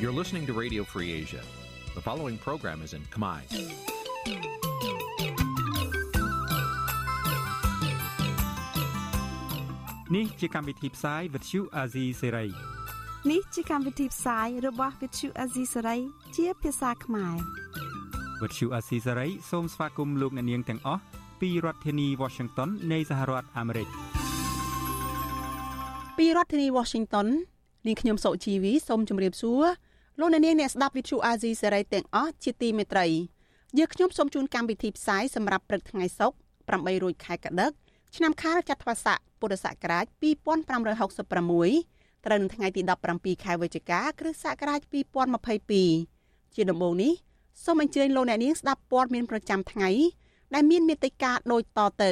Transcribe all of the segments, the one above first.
You're listening to Radio Free Asia. The following program is in Khmer. នេះជាកម្មវិធីផ្សាយ Vuthu Azizi Serai នេះជាកម្មវិធីផ្សាយរបស់ Vuthu Azizi Serai ជាភាសាខ្មែរ Vuthu Azizi Serai សូមស្វាគមន៍លោកអ្នកនាងទាំងអស់ពីរដ្ឋធានី Washington នៃសហរដ្ឋអាមេរិក ពីរដ្ឋធានី Washington នាងខ្ញុំសុជីវីសូមជម្រាបសួរ លោកអ្នកនាងអ្នកស្ដាប់ Vuthu Azizi Serai ទាំងអស់ជាទីមេត្រីយើងខ្ញុំសូមជូនកម្មវិធីផ្សាយសម្រាប់ព្រឹកថ្ងៃសុក្រ8រោចខែកដិកឆ្នាំខាលចត្វាស័កពុរសករាជ2566ត្រូវនៅថ្ងៃទី17ខែវិច្ឆិកាគ្រិស្តសករាជ2022ជាដំបូងនេះសូមអញ្ជើញលោកអ្នកនាងស្ដាប់ព័ត៌មានប្រចាំថ្ងៃដែលមានមេត្តាដូចតទៅ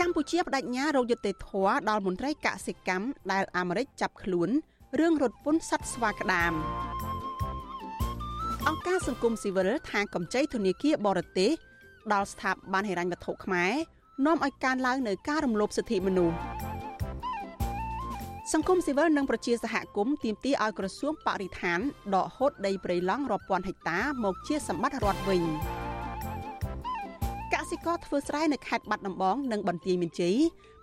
កម្ពុជាបដិញ្ញារោគយុត្តិធម៌ដល់មន្ត្រីកសិកម្មដែលអាមេរិកចាប់ខ្លួនរឿងរត់ពន្ធសត្វស្វាក្តាមអង្គការសង្គមស៊ីវិលថាកម្ចីធនាគារបរទេសដល់ស្ថាប័នហិរញ្ញវត្ថុខ្មែរនាំឲ្យកើនឡើងនៅការរំលោភសិទ្ធិមនុស្សសង្គមស៊ីវិលនិងប្រជាសហគមន៍ទាមទារឲ្យក្រសួងបរិស្ថានដកហូតដីព្រៃឡង់រាប់ពាន់ហិកតាមកជាសម្បត្តិរដ្ឋវិញក សិករធ្វើស្រែនៅខេត្តបាត់ដំបងនិងបន្ទាយមានជ័យ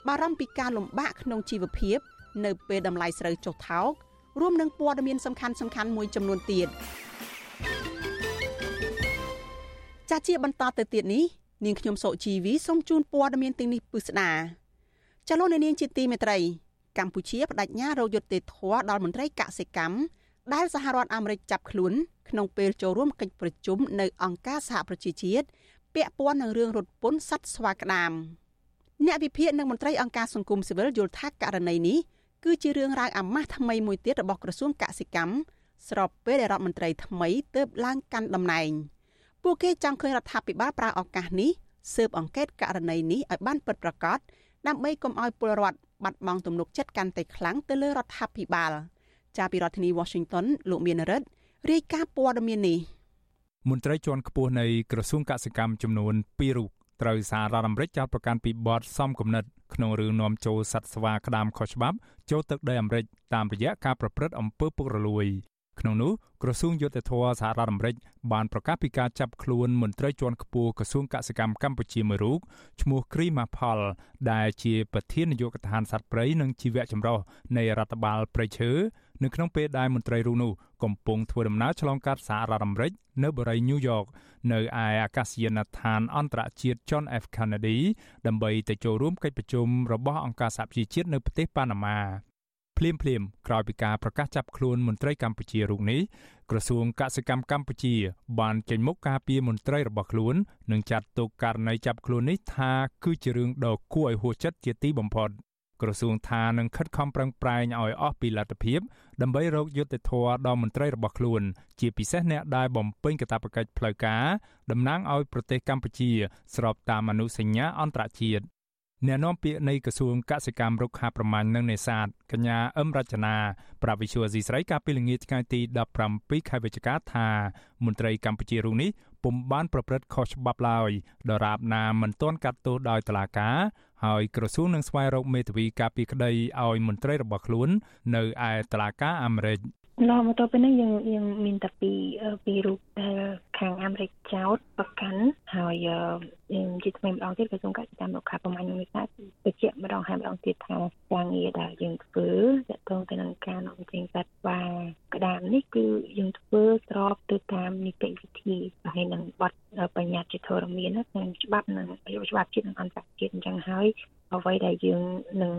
បារម្ភពីការលំបាកក្នុងជីវភាព នៅពេលតម្លៃស្រូវចុះថោករួមនឹងព័ត៌មានសំខាន់សំខាន់មួយចំនួនទៀតចាជាបន្តទៅទៀតនេះនាងខ្ញុំសុជីវីសូមជូនព័ត៌មានទាំងនេះពិស្ដាចលនានាងជាទីមេត្រីកម្ពុជាបដិញ្ញារោគយុត្តិធម៌ដល់មន្ត្រីកសិកម្មដែលសហរដ្ឋអាមេរិកចាប់ខ្លួនក្នុងពេលចូលរួមកិច្ចប្រជុំនៅអង្គការសហប្រជាជាតិ ពាក់ព័ន្ធនឹងរឿងរត់ពន្ធសត្វស្វាក្តាមអ្នកវិភាគនិងមន្ត្រីអង្គការសង្គមស៊ីវិលយល់ថាករណីនេះគឺជារឿងរ៉ាវអាម៉ាស់ថ្មីមួយទៀតរបស់ក្រសួងកសិកម្មស្របពេលដែលរដ្ឋមន្ត្រីថ្មីទើបឡើងកាន់តំណែងពួកគេចង់ឃើញរដ្ឋាភិបាលប្រើឱកាសនេះស៊ើបអង្កេតករណីនេះឲ្យបានពិតប្រាកដដើម្បីកុំឲ្យពលរដ្ឋបាត់បង់ទំនុកចិត្តកាន់តែខ្លាំងទៅលើរដ្ឋាភិបាល ចាពីរដ្ឋធានី Washington លោកមានរិទ្ធរាយការណ៍ព័ត៌មាននេះ មន្ត្រីជាន់ខ្ពស់នៃក្រសួងកសិកម្មចំនួន2រូបត្រូវសាររដ្ឋអាមេរិកចោទប្រកាន់ពីបទសំគំនិតក្នុងរឿងនាំចូលសត្វស្វាក្តាមខុសច្បាប់ចូលទឹកដីអាមេរិកតាមរយៈការប្រព្រឹត្តអំពើពុករលួយ ក្នុងនោះក្រសួងយុទ្ធភ័ពសហរដ្ឋអាមេរិកបានប្រកាសពីការចាប់ខ្លួនមន្ត្រីជាន់ខ្ពស់ក្រសួងកសិកម្មកម្ពុជាមួយរូបឈ្មោះគ្រីម៉ាផល ដែលជាប្រធាននាយកដ្ឋានសត្វព្រៃនិងជីវៈចម្រុះនៃរដ្ឋបាលព្រៃឈើនៅក្នុងពេលដែលមន្ត្រីរូបនោះកំពុងធ្វើដំណើរឆ្លងកាត់សហរដ្ឋអាមេរិកនៅបរិយាញូវយ៉កនៅឯអាកាសយានដ្ឋានអន្តរជាតិ John F Kennedy ដើម្បីទៅចូលរួមកិច្ចប្រជុំរបស់អង្គការសហប្រជាជាតិនៅប្រទេសប៉ាណាម៉ា ភ្លាមភ្លាមក្រោយពីការប្រកាសចាប់ខ្លួនមន្ត្រីកម្ពុជារូបនេះក្រសួងកសិកម្មកម្ពុជា បានចេញមុខការពីមន្ត្រីរបស់ខ្លួននិងចាត់ទុកករណីចាប់ខ្លួននេះថាគឺជារឿងដ៏គួរឲ្យហួសចិត្តជាទីបំផុតក្រសួងថានឹងខិតខំប្រឹងប្រែងឲ្យអស់ពីលទ្ធភាពដើម្បីរកយុត្តិធម៌ដល់មន្ត្រីរបស់ខ្លួន ជាពិសេសអ្នកដែលបំពេញកាតព្វកិច្ចផ្លូវការតំណាងឲ្យប្រទេសកម្ពុជា ស្របតាមអនុសញ្ញាអន្តរជាតិ អ្នកនាំពាក្យនៃក្រសួងកសិកម្មរុក្ខាប្រមាញ់និងនេសាទកញ្ញាអឹមរចនាប្រាវិសុវស៊ីស្រីកាលពីល្ងាចថ្ងៃទី17ខែវិច្ឆិកាថាមន្ត្រីកម្ពុជារូបនេះពុំបានប្រព្រឹត្តខុសច្បាប់ឡើយដរាបណាមិនទាន់កាត់ទោសដោយតុលាការហើយក្រសួងនឹងស្វែងរកមេធាវីការពីក្តីឲ្យមន្ត្រីរបស់ខ្លួននៅឯតុលាការអាមេរិក ឡមកទៅពេលនេះយើងយើងមានតែពីពីរូបដែលខាងអាមេរិកចោតប្រកាន់ហើយយើងជាថ្មីម្ដងទៀតក្រសួងកសិកម្មរុក្ខាប្រមាញ់នឹងថាបញ្ជាក់ម្ដងហើយម្ដងទៀតថាការងារដែលយើងធ្វើទាក់ទងទៅនឹងការនាំចេញសត្វស្វាក្តាមនេះគឺយើងធ្វើស្របទៅតាមនីតិវិធីហើយនឹងបទបញ្ញត្តិជាធរមាននិងច្បាប់និងច្បាប់ជាតិនិងអន្តរជាតិអញ្ចឹងហើយអ្វីដែលយើងនឹង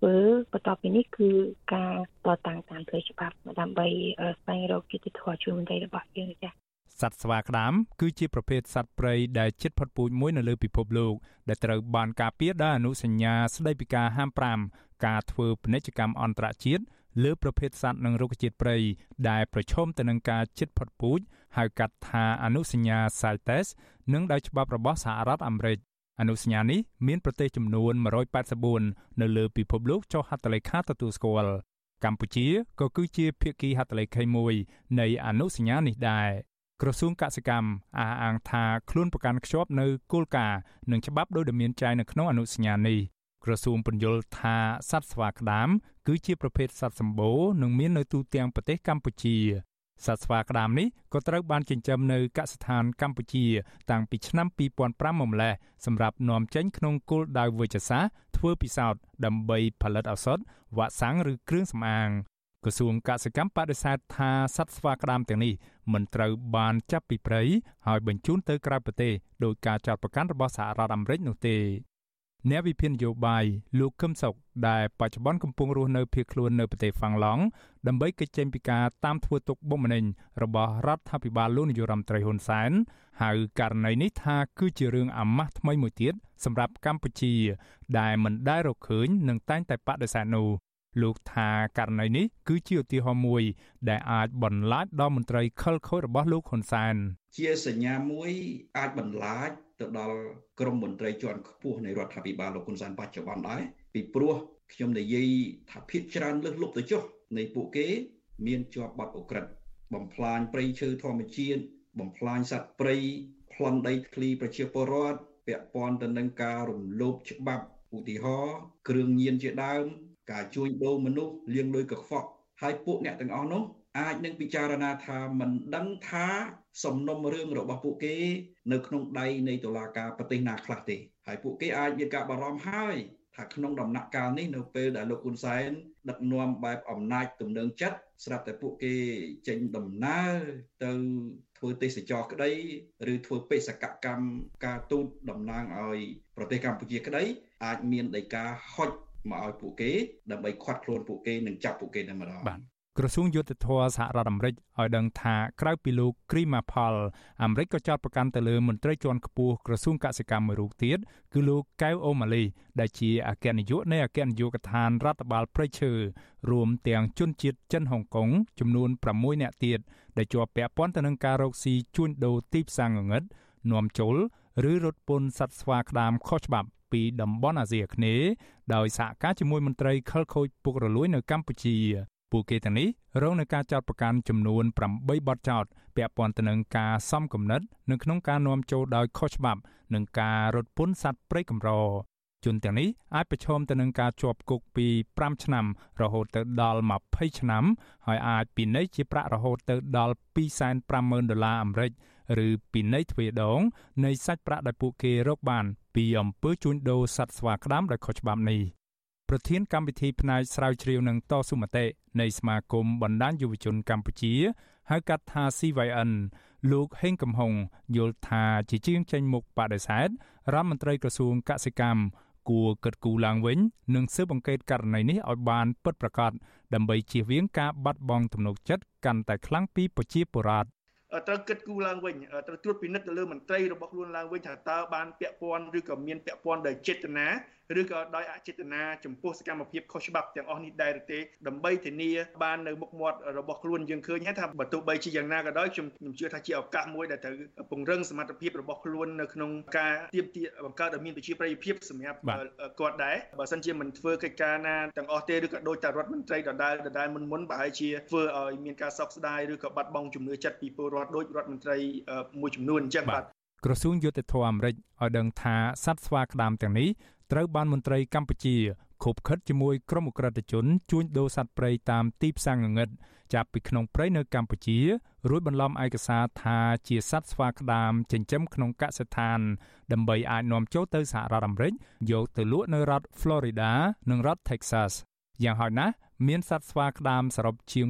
ធ្វើបន្ទាប់ពីនេះគឺការតតាំងតាមផ្លូវច្បាប់ដើម្បីស្វែងរកយុត្តិធម៌ជូនមន្ត្រីរបស់យើងចា៎សត្វស្វាក្តាមគឺជាប្រភេទសត្វព្រៃដែលជិតផុតពូជមួយនៅលើពិភពលោកដែលត្រូវបានការពារដោយអនុសញ្ញាស្តីពីការហាម5ការធ្វើពាណិជ្ជកម្មអន្តរជាតិលើប្រភេទសត្វនិងរុក្ខជាតិព្រៃដែលប្រឈមទៅនឹងការជិតផុតពូជហៅកាត់ថាអនុសញ្ញា CITES និងដោយច្បាប់របស់សហរដ្ឋអាមេរិក អនុសញ្ញានេះមានប្រទេសចំនួន184នៅលើពិភពលោកចុះហត្ថលេខាទទួលស្គាល់កម្ពុជាក៏គឺជាភាគីហត្ថលេខីមួយនៃអនុសញ្ញានេះដែរក្រសួងកសិកម្មអះអាងថាខ្លួនប្រកាន់ខ្ជាប់នៅគោលការណ៍និងច្បាប់ដោយដែលមានចែងនៅក្នុងអនុសញ្ញានេះក្រសួងពន្យល់ថាសត្វស្វាក្តាមគឺជាប្រភេទសត្វសម្បូរនិងមាននៅទូទាំងប្រទេសកម្ពុជា សត្វស្វាក្តាមនេះក៏ត្រូវបានចិញ្ចឹមនៅកសិដ្ឋានកម្ពុជា តាំងពីឆ្នាំ2005មកម្លេះសម្រាប់នាំចេញក្នុងគោលដៅវិជ្ជសាស្ត្រធ្វើពិសោធន៍ដើម្បីផលិតឱសថវ៉ាក់សាំងឬគ្រឿងសម្អាងក្រសួងកសិកម្មបដិសេធថាសត្វស្វាក្តាមទាំងនេះមិនត្រូវបានចាប់ពីព្រៃហើយបញ្ជូនទៅក្រៅប្រទេសដោយការចាត់ប្រកាន់របស់សហរដ្ឋអាមេរិកនោះទេ អ្នកវិភាគនយោបាយលោកកឹមសុខដែលបច្ចុប្បន្នកំពុងរស់នៅភៀសខ្លួននៅប្រទេសហ្វាំងឡង់ដើម្បីកិច្ចចេញពីការតាមធ្វើទុកបុកម្នេញរបស់រដ្ឋាភិបាលលោកនាយរដ្ឋមន្ត្រីហ៊ុនសែនហៅករណីនេះថាគឺជារឿងអាម៉ាស់ថ្មីមួយទៀតសម្រាប់កម្ពុជា ដែលមិនដែលរកឃើញនិងតែងតែបដិសេធនោះ លោកថាករណីនេះគឺជាឧទាហរណ៍មួយ ដែលអាចបន្លាចដល់មន្ត្រីខិលខូចរបស់លោកហ៊ុនសែនជាសញ្ញាមួយអាចបន្លាចទៅដល់ក្រមមន្ត្រីជាន់ខ្ពស់នៃរដ្ឋាភិបាលលោកហ៊ុនសែនបច្ចុប្បន្នដែរពីព្រោះខ្ញុំនិយាយថាភាគច្រើនលើសលប់ទៅចុះនៃពួកគេ មានជាប់បទអក្រិតបំផ្លាញព្រៃឈើធម្មជាតិបំផ្លាញសត្វព្រៃប្លន់ដីធ្លីប្រជាពលរដ្ឋពាក់ព័ន្ធទៅនឹងការរំលោភច្បាប់ឧទាហរណ៍គ្រឿងញៀនជាដើម ការជួញដូរមនុស្សលាងលុយកខ្វក់ហើយពួកអ្នកទាំងអស់នោះអាចនឹងពិចារណាថាមិនដឹងថាសំណុំរឿងរបស់ពួកគេនៅក្នុងដៃនៃតុលាការប្រទេសណាខ្លះទេហើយពួកគេអាចមានការបារម្ភហើយថាក្នុងដំណាក់កាលនេះនៅពេលដែលលោកហ៊ុនសែនដឹកនាំបែបអំណាចទំនើងចិត្តស្រាប់តែពួកគេចេញដំណើរទៅធ្វើទេសចរក្តីឬធ្វើបេសកកម្មការទូតតំណាងឲ្យប្រទេសកម្ពុជាក្តីអាចមានដីកាហុច មកឲ្យពួកគេដើម្បីខាត់ខ្លួនពួកគេនិងចាប់ពួកគេតែម្ដងបាទក្រសួងយុទ្ធភ័ពសហរដ្ឋអាមេរិកឲ្យដឹងថាក្រៅពីលោក Krima Paul អាមេរិកក៏ចោទប្រកាន់ទៅលើមន្ត្រីជាន់ខ្ពស់ក្រសួងកសិកម្មមួយរូបទៀតគឺលោកកៅអូម៉ាលីដែលជាអគ្គនាយកនៃអគ្គនាយកដ្ឋានរដ្ឋបាលព្រៃឈើរួមទាំងជនជាតិចិនហុងកុងចំនួន6នាក់ទៀតដែលជាប់ពាក់ព័ន្ធទៅនឹងការរកស៊ីជួញដូរទីផ្សារងងឹតនាំចូលឬរត់ពន្ធសត្វស្វាក្តាមខុសច្បាប់ ពីតំបន់អាស៊ីអាគ្នេយ៍ដោយសហការជាមួយមន្ត្រីខិលខូចពុករលួយនៅកម្ពុជាពួកគេទាំងនេះរងនឹងការចោទប្រកាន់ចំនួន8បទចោទពាក់ព័ន្ធទៅនឹងការសំគំនិតនៅក្នុងការនាំចូលដោយខុសច្បាប់និងការរត់ពន្ធសត្វព្រៃកម្រជនទាំងនេះអាចប្រឈមទៅនឹងការជាប់គុកពី5ឆ្នាំរហូតទៅដល់20ឆ្នាំហើយអាចពិន័យជាប្រាក់រហូតទៅដល់250,000ដុល្លារអាមេរិក ឬពិន័យទ្វេដងនៃសាច់ប្រាក់ដែលពួកគេរកបាន ពីអំពើជួញដូរសត្វស្វាក្តាមដោយខុសច្បាប់នេះប្រធានកម្មវិធីផ្នែកស្រាវជ្រាវនឹងតស៊ូមតិនៃសមាគមបណ្ដាញយុវជនកម្ពុជាហៅកាត់ថា CYN លោកហេងកំហុងយល់ថាជាជាងចេញមុខបដិសេធរដ្ឋមន្ត្រីក្រសួងកសិកម្មគួរកិត្តគូឡើងវិញនិងស៊ើបអង្កេតករណីនេះឲ្យបានពិតប្រាកដដើម្បីជៀសវាងការបាត់បង់ទំនុកចិត្តកាន់តែខ្លាំងពីប្រជាពលរដ្ឋ ត្រូវគិតគូរឡើងវិញត្រូវត្រួតពិនិត្យទៅលើមន្ត្រីរបស់ខ្លួនឡើងវិញថាតើបានពាក់ព័ន្ធឬក៏មានពាក់ព័ន្ធដោយចេតនាឬក៏ដោយអចេតនាចំពោះសកម្មភាពខុសច្បាប់ទាំងអស់នេះដែរទេដើម្បីធានាបាននៅមុខមាត់របស់ខ្លួនយើងឃើញថាបើទោះបីជាយ៉ាងណាក៏ដោយខ្ញុំខ្ញុំជឿថាជាឱកាសមួយដែលត្រូវពង្រឹងសមត្ថភាពរបស់ខ្លួននៅក្នុងការទៀមទាបង្កើតឲ្យមានប្រជាប្រិយភាពសម្រាប់គាត់ដែរបើមិនជាមិនធ្វើកិច្ចការណាទាំងអស់ទេឬក៏ដោយតែរដ្ឋមន្ត្រីដដែលដដែលមុនមុនប្រហែលជាធ្វើឲ្យមានការសោកស្ដាយឬក៏បាត់បង់ជំនឿចិត្តពីពលរដ្ឋដោយរដ្ឋមន្ត្រីមួយចំនួនអញ្ចឹងបាទក្រសួងយុតិធធម៌អាមេរិកឲ្យដឹងថាសត្វស្វាក្តាមទាំងនេះត្រូវបានមន្ត្រីកម្ពុជាខົບខិតជាមួយក្រុមអក្រិតជនជួញដូរសត្វព្រៃតាមទីផ្សារងងឹតចាប់ពីក្នុងព្រៃនៅកម្ពុជារួចបន្លំឯកសារថាជាសត្វស្វាក្តាមចិញ្ចឹមក្នុងកសិដ្ឋាន ដើម្បីអាចនាំចូលទៅសហរដ្ឋអាមេរិកយកទៅលក់នៅរដ្ឋ Florida និងរដ្ឋ Texas យ៉ាងហោចណាស់មានសត្វស្វាក្តាមសរុបជាង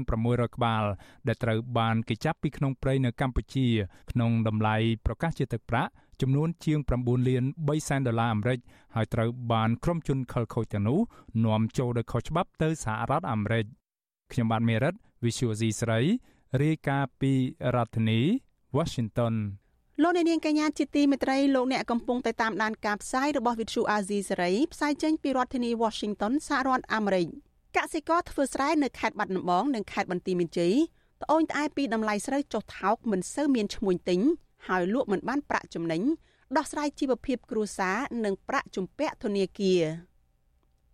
2600ក្បាល ដែលត្រូវបានគេចាប់ពីក្នុងព្រៃនៅកម្ពុជា ក្នុងតម្លៃប្រកាសជាទឹកប្រាក់ចំនួនជាង9លាន3សែនដុល្លារអាមេរិកហើយត្រូវបានក្រុមជនខិលខូចទាំងនោះនាំចូលដោយខុសច្បាប់ទៅសហរដ្ឋអាមេរិកខ្ញុំបាទមេរិត Visual C ស្រីរាយការណ៍ពីរដ្ឋធានី Washington លោកអ្នកនាងកញ្ញាជាទីមេត្រីលោកអ្នកកំពុងតែតាមដានការផ្សាយរបស់ Visual Asia សេរីផ្សាយចេញពីរដ្ឋធានី Washington សហរដ្ឋអាមេរិកកសិករធ្វើស្រែនៅខេត្តបាត់ដំបងនិងខេត្តបន្ទាយមានជ័យត្អូញត្អែពីតម្លៃស្រូវចុះថោកមិនសូវមានឈ្មួញទិញហើយលក់មិនបានប្រាក់ចំណេញដោះស្រាយជីវភាពគ្រួសារនិងប្រាក់ជំពាក់ធនាគារ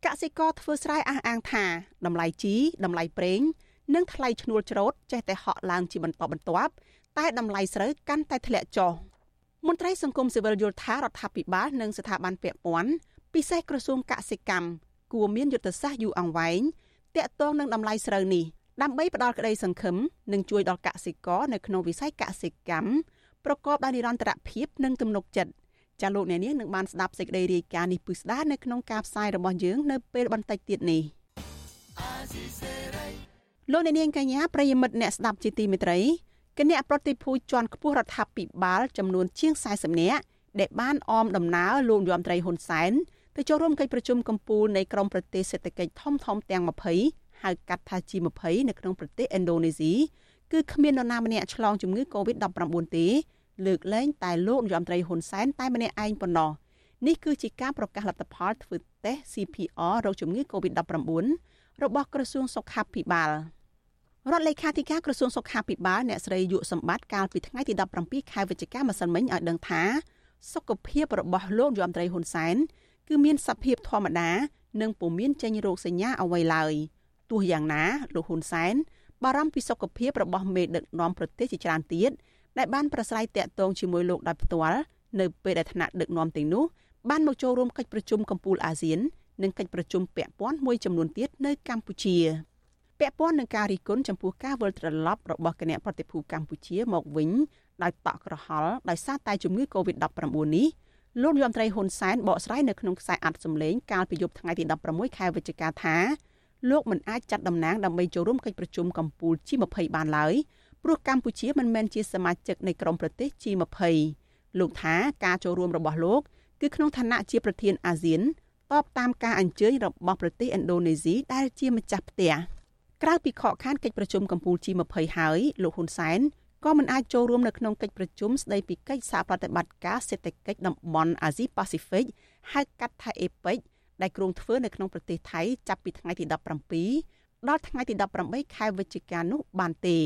កសិករធ្វើស្រែអះអាងថាតម្លៃជីតម្លៃប្រេងនិងថ្លៃឈ្នួលច្រូតចេះតែហក់ឡើងជាបន្តបន្ទាប់ តែតម្លៃស្រូវកាន់តែធ្លាក់ចុះមន្ត្រីសង្គមស៊ីវិលយល់ថារដ្ឋាភិបាលនិងស្ថាប័នពាក់ព័ន្ធពិសេសក្រសួងកសិកម្មគួរមានយុទ្ធសាស្ត្រយូរអង្វែងតាក់ទងនឹងតម្លៃស្រូវនេះដើម្បីផ្ដល់ក្តីសង្ឃឹមនិងជួយដល់កសិករនៅក្នុងវិស័យកសិកម្មប្រកបដោយនិរន្តរភាពនិងទំនុកចិត្តចាលោកអ្នកនាងនឹងបានស្ដាប់សេចក្តីរាយការណ៍នេះពិស្ដានៅក្នុងការផ្សាយរបស់យើងនៅពេលបន្តិចទៀតនេះលោកអ្នកនាងកញ្ញាប្រិយមិត្តអ្នកស្ដាប់ជាទីមេត្រី គណៈប្រតិភូជាន់ខ្ពស់រដ្ឋាភិបាលចំនួនជាង40នាក់ដែលបានអមដំណើរលោកយមត្រីហ៊ុនសែនទៅចូលរួមកិច្ចប្រជុំកំពូលនៃក្រុមប្រទេសសេដ្ឋកិច្ចធំធំទាំង20ហៅកាត់ថា G20 នៅក្នុងប្រទេសឥណ្ឌូនេស៊ីគឺគ្មាននរណាម្នាក់ឆ្លងជំងឺ Covid-19 ទេលើកលែងតែលោកនាយរដ្ឋមន្ត្រីហ៊ុនសែនតែម្នាក់ឯងប៉ុណ្ណោះនេះគឺជាការប្រកាសលទ្ធផលធ្វើតេស្ត CPR រោគជំងឺ Covid-19 របស់ក្រសួងសុខាភិបាល រដ្ឋលេខាធិការក្រសួងសុខាភិបាលអ្នកស្រីយុសម្បត្តិកាលពីថ្ងៃទី17ខែវិច្ឆិកាម្សិលមិញឲ្យដឹងថាសុខភាពរបស់លោកយមត្រីហ៊ុនសែនគឺមានសភាពធម្មតា និងពុំមានចេញរោគសញ្ញាអ្វីឡើយទោះយ៉ាងណាលោកហ៊ុនសែនបារម្ភពីសុខភាពរបស់មេដឹកនាំប្រទេសជាច្រើនទៀតដែលបានប្រស្រ័យតាក់ទងជាមួយលោកដោយផ្ទាល់នៅពេលដែលថ្នាក់ដឹកនាំទាំងនោះបានមកចូលរួមកិច្ចប្រជុំកំពូលអាស៊ាននិងកិច្ចប្រជុំពាក់ព័ន្ធមួយចំនួនទៀតនៅកម្ពុជា ពាក់ព័ន្ធនឹងការរីគុណចំពោះការវិលត្រឡប់របស់គណៈប្រតិភូកម្ពុជាមកវិញដោយតក់ក្រហល់ដោយសារតែជំងឺ Covid-19 នេះលោកយមត្រីហ៊ុនសែនបកស្រាយនៅក្នុងខ្សែអត្ថសម្លេងកាលពីយប់ថ្ងៃទី16ខែវិច្ឆិកាថាលោកមិនអាចចាត់តំណាងដើម្បីចូលរួមកិច្ចប្រជុំកំពូល G20 បានឡើយព្រោះកម្ពុជាមិនមែនជាសមាជិកនៃក្រុមប្រទេស G20 លោកថាការចូលរួមរបស់លោកគឺក្នុងឋានៈជាប្រធានអាស៊ានតបតាមការអញ្ជើញរបស់ប្រទេសឥណ្ឌូនេស៊ីដែលជាម្ចាស់ផ្ទះ ក្រៅពីខកខានកិច្ចប្រជុំកំពូល G20 ហើយលោកហ៊ុនសែនក៏មិនអាចចូលរួមនៅក្នុងកិច្ចប្រជុំស្ដីពីកិច្ចសហប្រតិបត្តិការសេដ្ឋកិច្ចតំបន់អាស៊ីប៉ាស៊ីហ្វិកហៅកាត់ថា APEC ដែលគ្រោងធ្វើនៅក្នុងប្រទេសថៃចាប់ពីថ្ងៃទី17ដល់ថ្ងៃទី18ខែវិច្ឆិកានោះបានទេ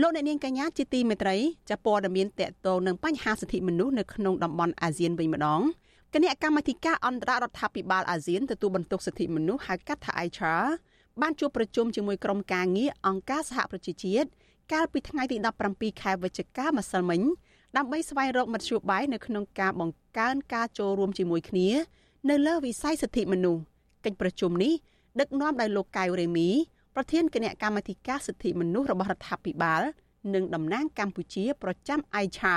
លោកអ្នកនាងកញ្ញាជាទីមេត្រីចាព័ត៌មានតកតងនឹងបញ្ហាសិទ្ធិមនុស្សនៅក្នុងតំបន់អាស៊ានវិញម្ដងគណៈកម្មាធិការអន្តររដ្ឋាភិបាលអាស៊ានទទួលបន្ទុកសិទ្ធិមនុស្សហៅកាត់ថា ICHA បានជួបប្រជុំជាមួយក្រុមការងារអង្គការសហប្រជាជាតិកាលពីថ្ងៃទី17ខែវិច្ឆិកាម្សិលមិញដើម្បីស្វែងរកមធ្យោបាយនៅក្នុងការបង្កើនការចូលរួមជាមួយគ្នា នៅលើវិស័យសិទ្ធិមនុស្សកិច្ចប្រជុំនេះដឹកនាំដោយលោកកៅរេមី ប្រធានគណៈកម្មាធិការសិទ្ធិមនុស្សរបស់រដ្ឋាភិបាល និងតំណាងកម្ពុជាប្រចាំ ICHA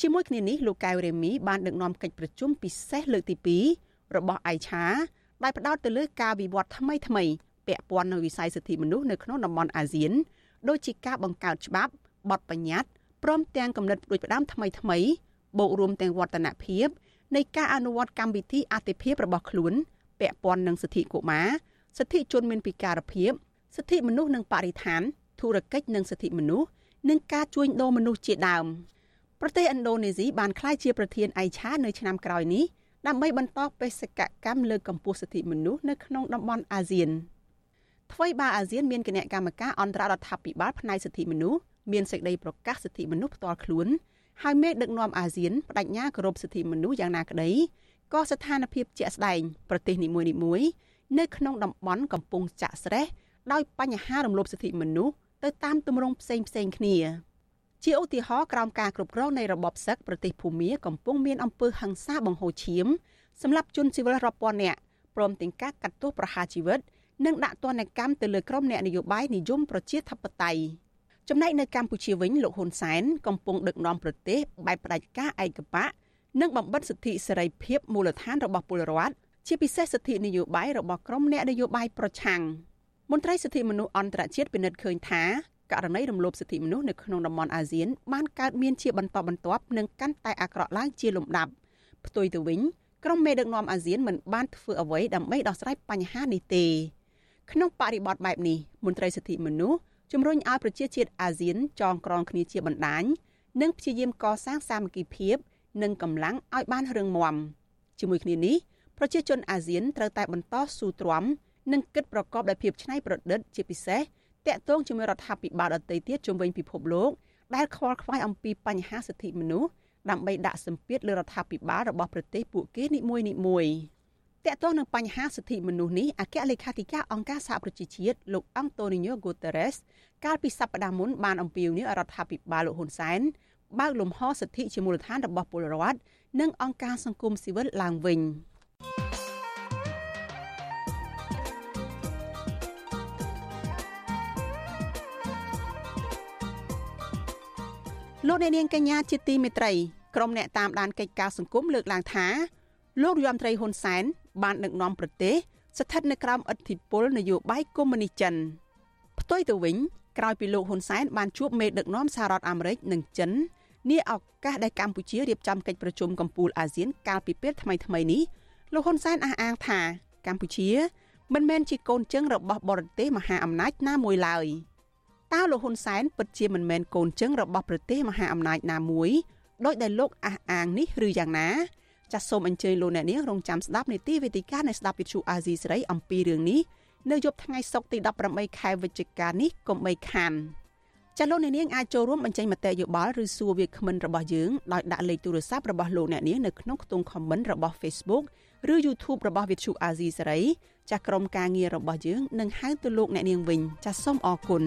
ជាមួយគ្នានេះលោកកៅរេមីបានដឹកនាំកិច្ចប្រជុំពិសេសលើកទី2របស់ ICHA ដែលផ្ដោតទៅលើការវិវត្តថ្មីថ្មីពាក់ព័ន្ធនឹងវិស័យសិទ្ធិមនុស្សនៅក្នុងតំបន់អាស៊ានដូចជាការបង្កើតច្បាប់បទបញ្ញត្តិព្រមទាំងកំណត់ដូចផ្ដាំថ្មីថ្មីបូករួមទាំងវឌ្ឍនភាពនៃការអនុវត្តកម្មវិធីអតិភិបរបស់ខ្លួនពាក់ព័ន្ធនឹងសិទ្ធិកុមារ សិទ្ធិជនមានពិការភាពសិទ្ធិមនុស្សនិងបរិស្ថានធុរកិច្ចនិងសិទ្ធិមនុស្សនិងការជួញដូរមនុស្សជាដើមប្រទេសឥណ្ឌូនេស៊ីបានក្លាយជាប្រធានអៃឆានៅឆ្នាំក្រោយនេះដើម្បីបន្តបេសកកម្មលើកកម្ពស់សិទ្ធិមនុស្សនៅក្នុងតំបន់អាស៊ានថ្មីបាអាស៊ានមានគណៈកម្មការអន្តររដ្ឋាភិបាលផ្នែកសិទ្ធិមនុស្សមានសេចក្តីប្រកាសសិទ្ធិមនុស្សផ្ទាល់ខ្លួនហើយមេដឹកនាំអាស៊ានបដិញ្ញាគោរពសិទ្ធិមនុស្សយ៉ាងណាក្តីក៏ស្ថានភាពជាក់ស្ដែងប្រទេសនីមួយៗ នៅក្នុងតំបន់កំពុងចាក់ស្រេះដោយបញ្ហារំលោភសិទ្ធិមនុស្សទៅតាមទម្រង់ផ្សេងផ្សេងគ្នា ជាឧទាហរណ៍ក្រោមការគ្រប់គ្រងនៃរបបសឹកប្រទេសភូមាកំពុងមានអំពើហិង្សាបង្ហូរឈាមសម្រាប់ជនស៊ីវិលរាប់ពាន់នាក់ព្រមទាំងការកាត់ទោសប្រហារជីវិតនិងដាក់ទណ្ឌកម្មទៅលើក្រុមអ្នកនយោបាយនិយមប្រជាធិបតេយ្យចំណែកនៅកម្ពុជាវិញលោកហ៊ុនសែនកំពុងដឹកនាំប្រទេសបែបផ្ដាច់ការឯកបកនិងបំបិតសិទ្ធិសេរីភាពមូលដ្ឋានរបស់ពលរដ្ឋ ជាពិសេសសិទ្ធិនយោបាយរបស់ក្រុមអ្នកនយោបាយប្រឆាំងមន្ត្រីសិទ្ធិមនុស្សអន្តរជាតិពិនិត្យឃើញថាករណីរំលោភសិទ្ធិមនុស្សនៅក្នុងតំបន់អាស៊ានបានកើតមានជាបន្តបន្ទាប់និងកាន់តែអាក្រក់ឡើងជាលំដាប់ផ្ទុយទៅវិញក្រុមមេដឹកនាំអាស៊ានមិនបានធ្វើអ្វីដើម្បីដោះស្រាយបញ្ហានេះទេក្នុងបរិបទបែបនេះមន្ត្រីសិទ្ធិមនុស្សជំរុញឲ្យប្រជាជាតិអាស៊ានចងក្រងគ្នាជាបណ្ដាញនិងព្យាយាមកសាងសាមគ្គីភាព និងកម្លាំងឲ្យបានរឹងមាំជាមួយគ្នានេះ ប្រជាជនអាស៊ានត្រូវតែបន្តស៊ូទ្រាំនិងគិតប្រកបដោយភាពច្នៃប្រឌិតជាពិសេសតាក់ទងជាមួយរដ្ឋាភិបាលដទៃទៀតជុំវិញពិភពលោកដែលខ្វល់ខ្វាយអំពីបញ្ហាសិទ្ធិមនុស្សដើម្បីដាក់សម្ពាធលើរដ្ឋាភិបាលរបស់ប្រទេសពួកគេនីមួយនីមួយតកតងនឹងបញ្ហាសិទ្ធិមនុស្សនេះអគ្គលេខាធិការអង្គការសហប្រជាជាតិលោកអង់តូនីញ៉ូហ្គូតេរ៉េសកាលពីសប្តាហ៍មុនបានអំពាវនាវរដ្ឋាភិបាលលោកហ៊ុនសែនបើកលំហសិទ្ធិជាមូលដ្ឋានរបស់ពលរដ្ឋនិងអង្គការសង្គមស៊ីវិលឡើងវិញ លោកអ្នកនាងកញ្ញាជាទីមេត្រីក្រុមអ្នកតាមដានកិច្ចការសង្គមលើកឡើងថាលោកយមត្រីហ៊ុនសែនបានដឹកនាំប្រទេសស្ថិតនៅក្រោមឥទ្ធិពលនយោបាយកុម្មុយនីសចិនផ្ទុយទៅវិញក្រោយពីលោកហ៊ុនសែនបានជួបមេដឹកនាំសហរដ្ឋអាមេរិកនិងចិននាឱកាសដែលកម្ពុជារៀបចំកិច្ចប្រជុំកំពូលអាស៊ានកាលពីពេលថ្មីៗនេះលោកហ៊ុនសែនអះអាងថាកម្ពុជាមិនមែនជាកូនជើងរបស់បរទេសមហាអំណាចណាមួយឡើយ តើលោកហ៊ុនសែនពិតជាមិនមែនកូនជើងរបស់ប្រទេសមហាអំណាចណាមួយដោយដែលលោកអះអាងនេះឬយ៉ាងណាចាសសូមអញ្ជើញលោកអ្នកនាងរងចាំស្ដាប់នីតិវេទិកានៃស្ដាប់វិទ្យុអាស៊ីសេរីអំពីរឿងនេះនៅយប់ថ្ងៃសុក្រទី18ខែវិច្ឆិកានេះកុំបីខានចាលោកអ្នកនាងអាចចូលរួមបញ្ចេញមតិយោបល់ឬសួរវាគ្មិនរបស់យើងដោយដាក់លេខទូរស័ព្ទរបស់លោកអ្នកនាងនៅក្នុងខ្ទង់ comment របស់ Facebook ឬ YouTube របស់វិទ្យុអាស៊ីសេរី ចាស់ក្រុមការងាររបស់យើងនឹងហៅទៅលោកអ្នកនាងវិញចាសសូមអរគុណ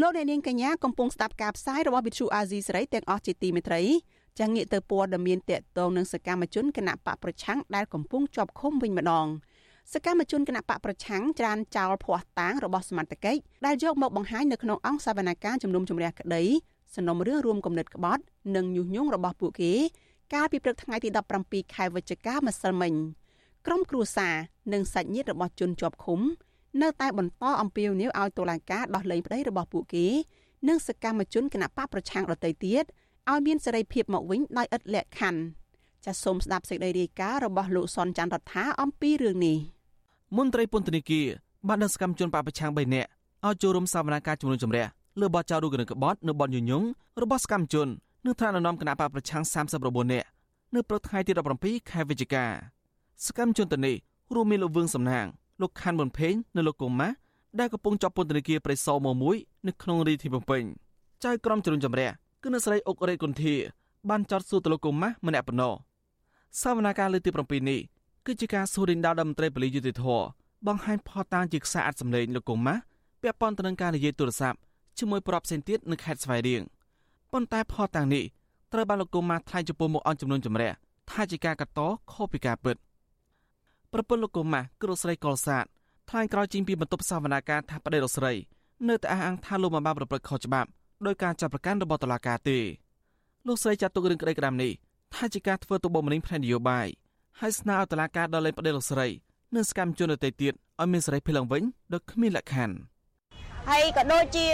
លោកអ្នកនាងកញ្ញាកំពុងស្ដាប់ការផ្សាយរបស់វិទ្យុអាស៊ីសេរីទាំងអស់ជាទីមេត្រីចាំងាកទៅព័ត៌មានតកតងនឹងសកម្មជនគណៈបកប្រឆាំងដែលកំពុងជាប់ឃុំវិញម្ដងសកម្មជនគណៈបកប្រឆាំងច្រានចោលភ័ស្តុតាងរបស់សមត្ថកិច្ចដែលយកមកបង្ហាញនៅក្នុងអង្គសវនកម្មជំនុំជម្រះក្តី សំណុំរឿងរួមគំនិតក្បត់និងញុះញង់របស់ពួកគេកាលពីព្រឹកថ្ងៃទី17ខែវិច្ឆិកាម្សិលមិញក្រុមគ្រួសារនិងសាច់ញាតិរបស់ជនជាប់ឃុំ នៅតែបន្តអំពាវនាវឲ្យតុលាការដោះលែងប្តីរបស់ពួកគេ និងសកម្មជនគណបកប្រឆាំងដទៃទៀតឲ្យមានសេរីភាពមកវិញដោយឥតលក្ខខណ្ឌចាសសូមស្ដាប់សេចក្តីរាយការណ៍របស់លោកសនច័ន្ទរដ្ឋាអំពីរឿងនេះមន្ត្រីពន្ធនាគារបានដឹកសកម្មជនបកប្រឆាំង3នាក់ឲ្យចូលរួមសវនកម្មជំនុំជម្រះ លើបទចោទរូបគណិតក្បត់នៅបទញុយញងរបស់សកម្មជននិងថ្នាក់ដឹកនាំគណៈបកប្រឆាំង39នាក់នៅព្រឹកថ្ងៃទី17ខែវិច្ឆិកាសកម្មជនទៅនេះរួមមានលោកវឿងសំណាងលោកខាន់មុនភេងនិងលោកកុំម៉ាដែលកំពុងជាប់ពន្ធនាគារព្រៃសរមួយនៅក្នុងរាជធានីភ្នំពេញចៅក្រមជ្រុនចម្រាស់គឺនៅស្រីអុករេគុន្ធាបានចោទសួរទៅលោកកុំម៉ាម្នាក់ប៉ុណ្ណោះសវនាការលើកទី7នេះគឺជាការសួររិនដាលដល់មន្ត្រីប៉ូលីសយុតិធធបង្ហាញផតាងជាខ្សែអត្ថសម្លេងលោកកុំម៉ាពាក់ព័ន្ធទៅនឹងការនិយាយទូរស័ព្ទ ជាមួយប្រាប់ផ្សេងទៀតនៅខេត្តស្វាយរៀងប៉ុន្តែផតាងនេះត្រូវបានលោកកុំម៉ាថ្លែងចំពោះមុខអង្គចំនួនចម្រាស់ថាជាការកាត់តខុសពីការពិតប្រពន្ធលោកកុមារគឺលោកស្រីកុលសាទថ្លែងក្រោយចេញពីបន្ទប់សវនាការថាប្តីលោកស្រី នៅតែអះអាងថាលោកមិនបានប្រព្រឹត្តខុសច្បាប់ដោយការចាប់ប្រកាន់របស់តុលាការទេលោកស្រីចាត់ទុករឿងក្តីក្តាមនេះថាជាការធ្វើទុកបុកម្នេញផ្នែកនយោបាយហើយស្នើឲ្យតុលាការដោះលែងប្តីលោកស្រីនិងសកម្មជនដទៃទៀតឲ្យមានសេរីភាពឡើងវិញដោយគ្មានលក្ខខណ្ឌ ហើយក៏ដូចជា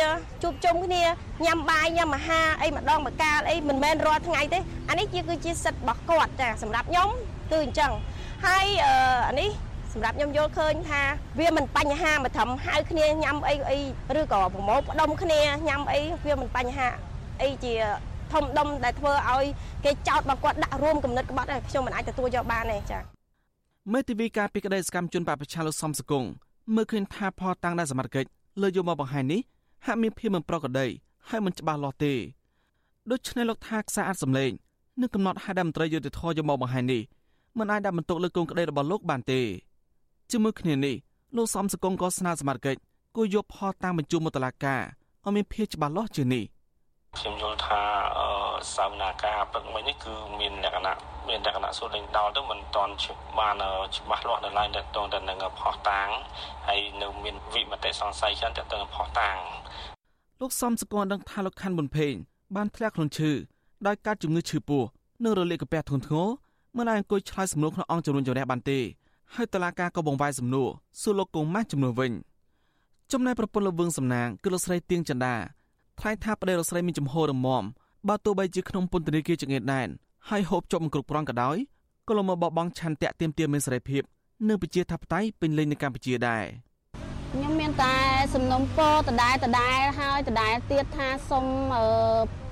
ជួបជុំគ្នាញ៉ាំបាយញ៉ាំអាហារអីម្ដងម្កាលអីមិនមែនរាល់ថ្ងៃទេអានេះជាគឺជាសិទ្ធិរបស់គាត់ចាសម្រាប់ខ្ញុំគឺអញ្ចឹងហើយអានេះសម្រាប់ខ្ញុំយល់ឃើញថាវាមិនបញ្ហាមកត្រឹមហៅគ្នាញ៉ាំអីអីឬក៏ប្រមូលផ្ដុំគ្នាញ៉ាំអីវាមិនបញ្ហាអីជាធំដុំដែលធ្វើឲ្យគេចោទរបស់គាត់ដាក់រួមគំនិតក្បត់ខ្ញុំមិនអាចទទួលយកបានទេចា៎មេធាវីការពីក្តីសកម្មជនបពប្រឆាំងលោកសំសកុងមើលឃើញថាផលតាំងដែលសមត្ថកិច្ច លើយកមកបង្ហាញនេះហាក់មានភាពមិនប្រក្រតីហើយមិនច្បាស់លាស់ទេដូច្នេះលោកថាខ្សែអាចសម្លេងនឹងកំណត់ហេតុដែលមន្ត្រីយុតិធធយកមកបង្ហាញនេះមិនអាចដាក់បន្ទុកលើកូនក្តីរបស់លោកបានទេជាមួយគ្នានេះលោកសំសកុងក៏ស្នើសមាជិកគួរយកផលតាមបញ្ជូនមកតុលាការឲ្យមានភាពច្បាស់លាស់ជាងនេះខ្ញុំយល់ថា សវនាការពឹកមិញនេះគឺមានលក្ខណៈមានលក្ខណៈសូលេងដល់ទៅមិនតាន់បានច្បាស់លាស់នៅឡើយទៅទៅនឹងផោះតាងហើយនៅមានវិមតិសង្ស័យច្រើនទៅនឹងផោះតាងលោកសំសកលដឹងថាលោកខាន់ប៊ុនភេងបានធ្លាក់ខ្លួនឈឺដោយការជំងឺឈឺពោះនិងរលាកកាពះធ្ងន់ធ្ងរមិនអាចអង្គុយឆ្លើយសំណួរក្នុងអង្គជំនុំជម្រះបានទេហើយតឡាការក៏បង្វែរសំណួរសួរលោកកុងម៉ាស់ចំនួនវិញចំណែកប្រពន្ធលោកវឿងសំណាងគឺលោកស្រីទៀងចន្ទាថ្លែងថាប្តីលោកស្រីមានចំហររមម បើទោះបីជាក្នុងពន្ធនាគារចង្អៀតដែនហើយហូបចុកមិនគ្រប់គ្រាន់ក៏ដោយក៏លំមកបបងឆន្ទៈទៀមទាមានសេរីភាពនិងប្រជាធិបតេយ្យពេញលេញនៅកម្ពុជាដែរខ្ញុំមានតែសំណុំពរដដែលដដែលហើយដដែលទៀតថាសូម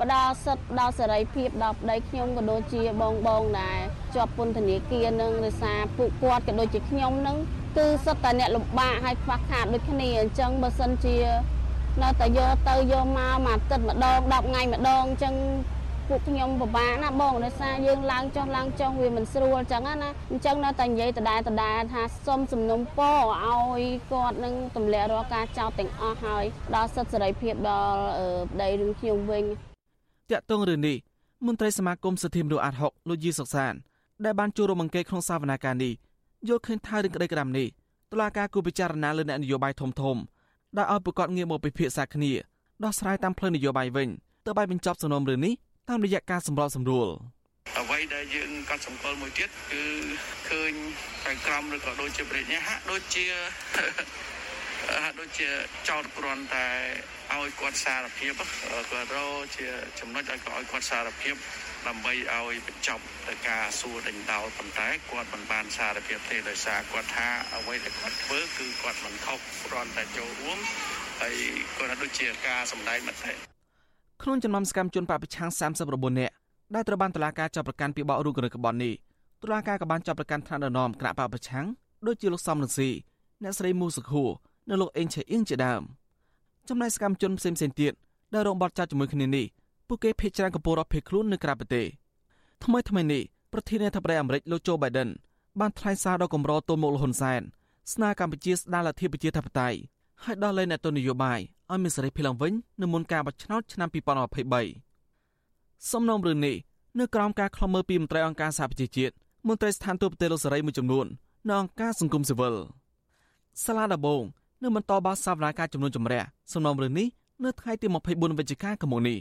ផ្ដល់សិទ្ធិផ្ដល់សេរីភាពដល់ប្តីខ្ញុំក៏ដូចជាបងបងដែរជាប់ពន្ធនាគារនឹងរសារពួកគាត់ក៏ដូចជាខ្ញុំនឹងគឺសិតតែអ្នកលំបាកហើយខ្វះខាតដូចគ្នាអញ្ចឹងបើសិនជា នៅតែយកទៅយកមកមួយអាទិត្យម្ដង10ថ្ងៃម្ដងអញ្ចឹងពួកខ្ញុំពិបាកណាបងដោយសារយើងឡើងចុះឡើងចុះវាមិនស្រួលអញ្ចឹងណាអញ្ចឹងនៅតែនិយាយដដែលដដែលថាសុំសំណុំពរឲ្យគាត់នឹងទម្លាក់រាល់ការចោទទាំងអស់ហើយដល់សិទ្ធិសេរីភាពដល់ប្តីរឿងខ្ញុំវិញតាក់ទងរឿងនេះមន្ត្រីសមាគមសិទ្ធិមនុស្សអាត់ហុកលោកយីសុកសាន ដែលបានចូលរួមអង្កេតក្នុងសវនាការនេះយល់ឃើញថារឿងក្តីក្តាំនេះតុលាការគូពិចារណាលើអ្នកនយោបាយធំធំ ដែលឲ្យប្រកាសងារមកពិភាក្សាគ្នាដោះស្រាយតាមផ្លូវនយោបាយវិញទើបឲ្យបញ្ចប់សំណុំរឿងនេះតាមរយៈការសម្របសម្រួលអ្វីដែលយើងកត់សម្គាល់មួយទៀតគឺឃើញខាងក្រមឬក៏ដូចជាប្រញ្ញាហាក់ដូចជាហាក់ដូចជាចោតគ្រាន់តែឲ្យគាត់សារភាពគាត់រកជាចំណុចឲ្យគាត់ឲ្យគាត់សារភាព ដើម្បីឲ្យបញ្ចប់ទៅការសួរដេញដោលប៉ុន្តែគាត់មិនបានសារភាពទេដោយសារគាត់ថាអ្វីដែលគាត់ធ្វើគឺគាត់មិនខុសគ្រាន់តែចូលរួមហើយគាត់ដូចជាការសម្ដែងមតិក្នុងចំណោមសកម្មជនបពប្រឆាំង39នាក់ដែលត្រូវបានតុលាការចាប់ប្រកាន់ពីបករូបគណិតក្បត់នេះតុលាការក៏បានចាប់ប្រកាន់ថ្នាក់ដឹកនាំគណៈបពប្រឆាំងដូចជាលោកសំរងស៊ីអ្នកស្រីមូសុខួរនិងលោកអេងឆេអ៊ីងជាដើមចំណែកសកម្មជនផ្សេងៗទៀតដែលរងបាត់ចាត់ជាមួយគ្នានេះ ពួកគេភ័យច្រើនកំពុងរត់ភៀសខ្លួននៅក្រៅប្រទេសថ្មីថ្មីនេះប្រធានាធិបតីអាមេរិកលោកโจ Biden បានថ្លែងសារដល់គម្រោទល់មុខលហ៊ុនសែនស្នើកម្ពុជាស្ដារលទ្ធិប្រជាធិបតេយ្យហើយដោះលែងអ្នកទស្សនយោបាយឲ្យមានសេរីភាពឡើងវិញនៅមុនការបោះឆ្នោតឆ្នាំ2023សំណុំរឿងនេះនៅក្រោមការខ្លំមើលពីមន្ត្រីអង្គការសហប្រជាជាតិមន្ត្រីស្ថានទូតប្រទេសលោកសេរីមួយចំនួននៅអង្គការសង្គមស៊ីវិលសាលាដំបងនៅបន្តបោះសវនាការចំនួនចម្រះសំណុំរឿងនេះនៅថ្ងៃទី24វិច្ឆិកាកុម្ភៈនេះ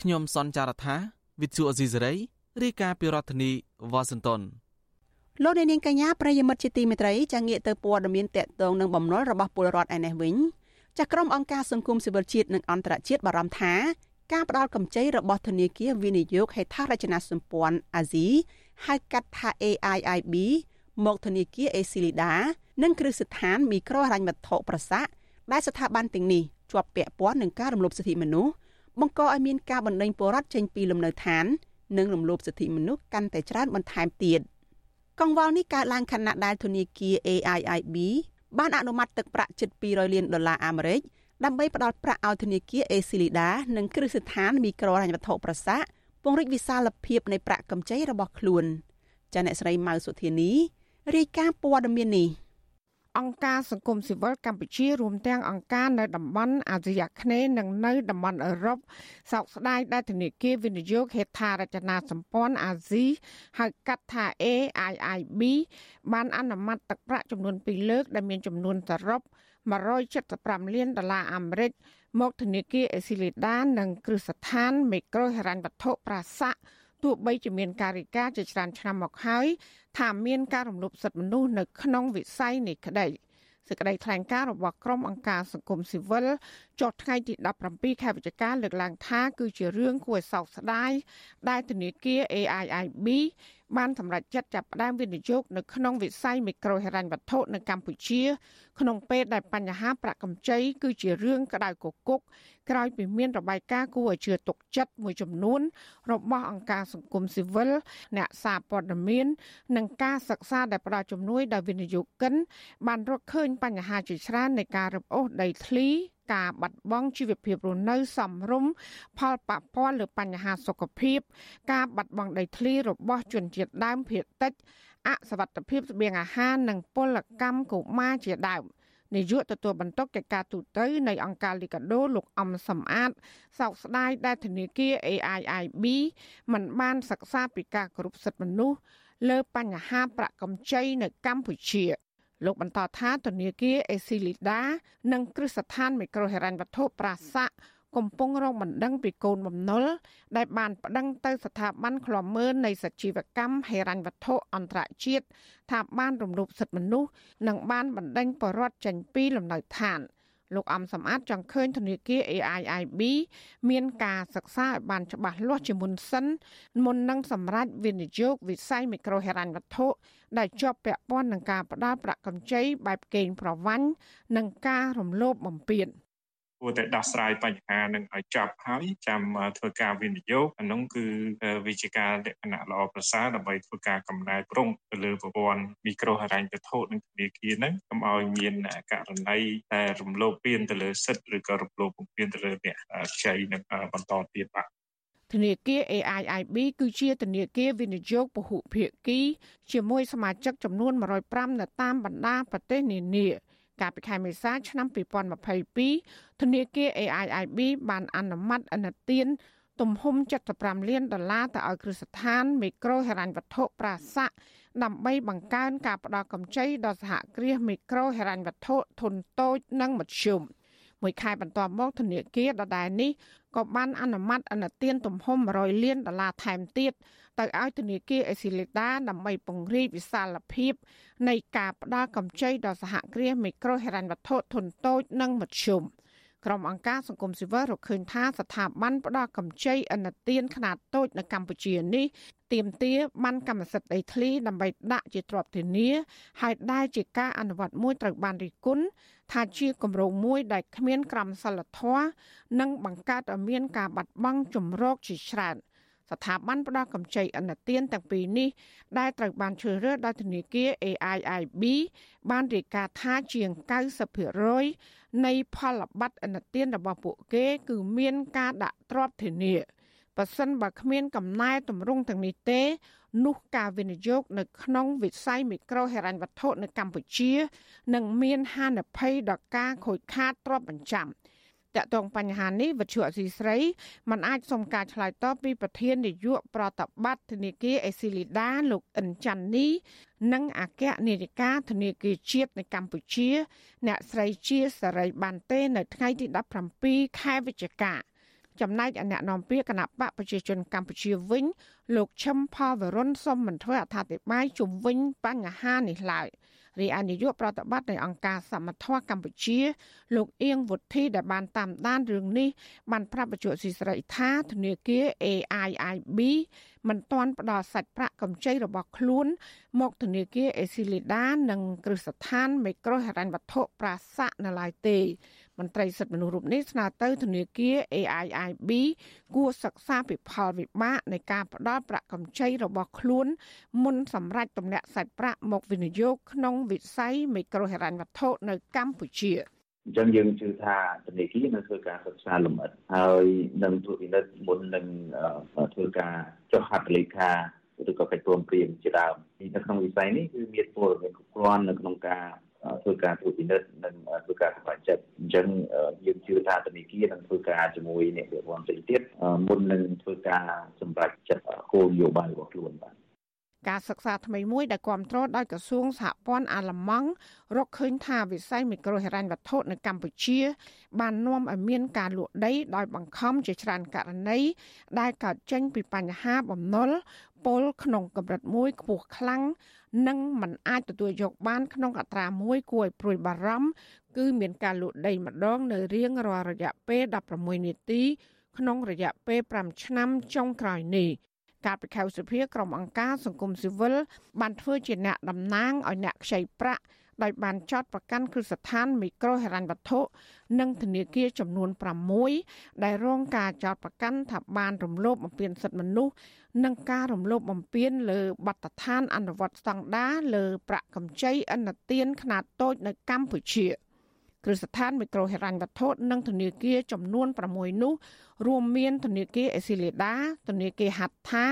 ខ្ញុំសនចាររថាវិទ្យុអេស៊ីសេរីរាយការណ៍ពីរដ្ឋធានីវ៉ាស៊ីនតោនលោកនាងកញ្ញាប្រិយមិត្តជាទីមេត្រីចាងាកទៅព័ត៌មានតកតងនឹងបំណុលរបស់ពលរដ្ឋឯនេះវិញចាក្រុមអង្គការសង្គមស៊ីវិលជាតិនិងអន្តរជាតិបារម្ភថាការផ្ដាល់កម្ចីរបស់ធនាគារវិនិយោគហេដ្ឋារចនាសម្ព័ន្ធអាស៊ីហៅកាត់ថា AIIB មកធនាគារអេស៊ីលីដានិងគ្រឹះស្ថានមីក្រូហិរញ្ញវត្ថុប្រសាដែលស្ថាប័នទាំងនេះជាប់ពាក់ព័ន្ធនឹងការរំលោភសិទ្ធិមនុស្ស បង្កឲ្យមានការបណ្តេញពលរដ្ឋចេញពីលំនៅឋាន និងរំលោភសិទ្ធិមនុស្សកាន់តែច្រើនបន្ថែមទៀតកង្វល់នេះកើតឡើងខណៈដែលធនាគារ AIIB បានអនុម័តទឹកប្រាក់ជិត200លានដុល្លារអាមេរិកដើម្បីផ្ដល់ប្រាក់ឲ្យធនាគារអេស៊ីលីដានិងគ្រឹះស្ថានមីក្រូហិរញ្ញវត្ថុប្រសាពង្រីកវិសាលភាពនៃប្រាក់កម្ចីរបស់ខ្លួនចាអ្នកស្រីម៉ៅសុធានីរាយការណ៍ព័ត៌មាននេះ អង្គការសង្គមស៊ីវិលកម្ពុជារួមទាំងអង្គការនៅតំបន់អាស៊ីអាគ្នេយ៍និងនៅតំបន់អឺរ៉ុបសោកស្ដាយដែលធនាគារវិនិយោគហេដ្ឋារចនាសម្ព័ន្ធអាស៊ីហៅកាត់ថា AIIB បានអនុម័តទឹកប្រាក់ចំនួន2លើកដែលមានចំនួនសរុប175លានដុល្លារអាមេរិកមកធនាគារអេស៊ីលីដានិងគ្រឹះស្ថានមីក្រូហិរញ្ញវត្ថុប្រាសាក់ ទោះបីជាមានការរីកាជាច្រើនឆ្នាំមកហើយថាមានការរំលោភសិទ្ធិមនុស្សនៅក្នុងវិស័យនេះក្តីសេចក្តីថ្លែងការណ៍របស់ក្រុមអង្គការសង្គមស៊ីវិលចុះថ្ងៃទី17ខែវិច្ឆិកាលើកឡើងថាគឺជារឿងគួរឲ្យសោកស្ដាយដែលធនាគារ AIIB បានសម្រេចចិត្តចាប់ផ្ដើមវិនិយោគនៅក្នុងវិស័យមីក្រូហិរញ្ញវត្ថុនៅកម្ពុជា ក្នុងពេលដែលបញ្ហាប្រាក់កម្ចីគឺជារឿងក្តៅគគុកក្រោយពីមានរបាយការណ៍គួរឲ្យជឿទុកចិត្តមួយចំនួន របស់អង្គការសង្គមស៊ីវិលអ្នកសារព័ត៌មាន និងការសិក្សាដែលផ្ដល់ជំនួយដល់វិនិយោគិនបានរកឃើញបញ្ហាជាច្រើននៃការរឹបអូសដីធ្លី ការបាត់បង់ជីវភាពរស់នៅសមរម្យផលប៉ះពាល់លើបញ្ហាសុខភាព ការបាត់បង់ដីធ្លីរបស់ជនជាតិដើមភាគតិចអសវត្ថភាពស្បៀងអាហារនិងពលកម្មកុមារជាដើមនាយកទទួលបន្ទុកកិច្ចការទូតនៃអង្គការលីកាដូលោកអំសំអាតសោកស្ដាយដែលធនាគារ AIIB មិនបានសិក្សាពីការគោរពសិទ្ធិមនុស្សលើបញ្ហាប្រាក់កម្ចីនៅកម្ពុជា លោកបន្តថាធនាគារអេស៊ីលីដានិងគ្រឹះស្ថានមីក្រូហិរញ្ញវត្ថុប្រាសាក់កំពុងរងបណ្ដឹងពីកូនបំណុលដែលបានប្តឹងទៅស្ថាប័នឃ្លាំមើលនៃសជីវកម្មហិរញ្ញវត្ថុអន្តរជាតិថាបានរំលោភសិទ្ធិមនុស្សនិងបានបណ្តេញបរិវត្តចេញពីលំនៅឋាន លោកអំសំអាតចង់ឃើញធនាគារ AIIB មានការសិក្សាឲ្យបានច្បាស់លាស់ជាមុនសិនមុននឹងសម្រេចវិនិយោគវិស័យមីក្រូហិរញ្ញវត្ថុដែលជាប់ពាក់ព័ន្ធនឹងការផ្ដល់ប្រាក់កម្ចីបែបកេងប្រវ័ញ្ចនិងការរំលោភបំពាន គួរតែដោះស្រាយបញ្ហានឹងឲ្យចប់ហើយចាំធ្វើការវិនិយោគអានោះគឺវិជាការលក្ខណៈល្អប្រសើរដើម្បីធ្វើការកំណែប្រងទៅលើប្រព័ន្ធមីក្រូហិរញ្ញវត្ថុនិងធនាគារហ្នឹងកុំឲ្យមានករណីតែរំលោភពានទៅលើសិទ្ធិឬក៏រំលោភបំពានទៅលើអ្នកខ្ចីនឹងបន្តទៀតបាទធនាគារ AIIB គឺជាធនាគារវិនិយោគពហុភាគីជាមួយសមាជិកចំនួន105នៅតាមបណ្ដាប្រទេសនានា កាលពីខែមេសាឆ្នាំ2022ធនាគារ AIIB បានអនុម័តអនុទានទំហំ75លានដុល្លារទៅឲ្យគ្រឹះស្ថានមីក្រូហិរញ្ញវត្ថុប្រាសាក់ដើម្បីបង្កើនការផ្ដល់កម្ចីដល់សហគ្រាសមីក្រូហិរញ្ញវត្ថុធុនតូចនិងមធ្យមមួយខែបន្ទាប់មកធនាគារដដែលនេះក៏បានអនុម័តអនុទានទំហំ100លានដុល្លារថែមទៀត ទៅឲ្យធនាគារអេស៊ីលីដាដើម្បីពង្រីកវិសាលភាព នៃការផ្ដល់កម្ចីដល់សហគ្រាសមីក្រូហិរញ្ញវត្ថុធុនតូចនិងមធ្យមក្រុមអង្គការសង្គមស៊ីវិលរកឃើញថាស្ថាប័នផ្ដល់កម្ចីអនុទានខ្នាតតូចនៅកម្ពុជានេះទៀមទាបានកម្មសិទ្ធិដីធ្លីដើម្បីដាក់ជាទ្រព្យធានាហើយដែលជាការអនុវត្តមួយត្រូវបានរិះគន់ថាជាគម្រោងមួយដែលគ្មានក្រមសីលធម៌និងបង្កើតឲ្យមានការបាត់បង់ជំរកជាច្រើន ស្ថាប័នផ្ដល់កម្ចីអនុទានទាំងពីរនេះដែលត្រូវបានជ្រើសរើសដោយធនាគារ AIIB បានរាយការណ៍ថាជាង90%នៃផលប័ត្រអនុទានរបស់ពួកគេ គឺមានការដាក់ទ្រព្យធានាបើសិនបើគ្មានកំណែតម្រង់ទាំងនេះទេ នោះការវិនិយោគនៅក្នុងវិស័យមីក្រូហិរញ្ញវត្ថុនៅកម្ពុជានឹងមានហានិភ័យដល់ការខូចខាតទ្រព្យបញ្ចាំ តកតងបញ្ហានេះវិទ្យុអសីស្រីមិនអាចសុំការឆ្លើយតបពីប្រធាននាយកប្រតិបត្តិធនាគារអេស៊ីលីដាលោកអិនច័ន្ទនីនិងអគ្គនាយិកាធនាគារជាតិនៅកម្ពុជា អ្នកស្រីជាសេរីបានទេនៅថ្ងៃទី17ខែវិច្ឆិកាចំណែកអនុនាំពាក្យគណៈបកប្រជាជនកម្ពុជាវិញ លោកឈឹមផលវរុនសូមមិនធ្វើអត្ថាធិប្បាយជុំវិញបញ្ហានេះឡើយ រីឯនាយកប្រតិបត្តិនៃអង្គការសមត្ថៈកម្ពុជា លោកអៀងវុធីដែលបានតាមដានរឿងនេះបានប្រាប់បច្ចុប្បន្នស៊ីស្រីថាធនាគារ AIIB មិនទាន់ផ្ដល់សាច់ប្រាក់កម្ចីរបស់ខ្លួន មកធនាគារអេស៊ីលីដានិងគ្រឹះស្ថានមេក្រូហិរញ្ញវត្ថុប្រាសាក់នៅឡើយទេ មន្ត្រីសិទ្ធិមនុស្សរូបនេះស្នើទៅធនាគារ AIIB គួរសិក្សាពីផលវិបាកនៃការផ្ដល់ប្រាក់កម្ចីរបស់ខ្លួនមុនសម្រាប់ទម្លាក់សាច់ប្រាក់មកវិនិយោគក្នុងវិស័យមីក្រូហិរញ្ញវត្ថុនៅកម្ពុជាអញ្ចឹងយើងជឿថាធនាគារនឹងធ្វើការសិក្សាលម្អិតហើយនឹងត្រួតពិនិត្យមុននឹងធ្វើការចុះហត្ថលេខាឬក៏កិច្ចព្រមព្រៀងជាដើមនៅក្នុងវិស័យនេះគឺមានពលរដ្ឋគ្រប់គ្រាន់នៅក្នុងការ ធ្វើការត្រួតពិនិត្យនិងធ្វើការសម្រេចចិត្តអញ្ចឹងយើងជឿថាធនាគារនឹងធ្វើការជាមួយអ្នកវិវត្តផ្សេងទៀតមុននឹងធ្វើការសម្រេចចិត្តគោលនយោបាយរបស់ខ្លួនបាទការសិក្សាថ្មីមួយដែលគ្រប់គ្រងដោយក្រសួងសហព័ន្ធអាល្លឺម៉ង់រកឃើញថាវិស័យមីក្រូហិរញ្ញវត្ថុនៅកម្ពុជា បាននាំឲ្យមានការលក់ដីដោយបង្ខំជាច្រើនករណីដែលកើតចេញពីបញ្ហាបំណុល ពលក្នុងកម្រិតមួយខ្ពស់ខ្លាំងនិងមិនអាចទទួលយកបានក្នុងអត្រាមួយគួរឲ្យព្រួយបារម្ភគឺមានការលក់ដីម្ដងនៅរៀងរាល់រយៈពេល16នាទី ក្នុងរយៈពេល5ឆ្នាំចុងក្រោយនេះកាលពីខែឧសភាក្រុមអង្គការសង្គមស៊ីវិលបានធ្វើជាអ្នកតំណាងឲ្យអ្នកខ្ចីប្រាក់ដោយបានចោតប្រកាន់គ្រឹះស្ថានមីក្រូហិរញ្ញវត្ថុនិងធនាគារចំនួន6ដែលរងការចោតប្រកាន់ថាបានរំលោភបំពានសិទ្ធិមនុស្ស និងការរំលោភបំពានលើបទដ្ឋានអនុវត្តស្តង់ដារលើប្រាក់កម្ចីអន្តទានខ្នាតតូចនៅកម្ពុជាគ្រឹះស្ថានមីក្រូហិរញ្ញវត្ថុនិងធនាគារចំនួន6នោះរួមមានធនាគារអេស៊ីលីដាធនាគារហាត់ថា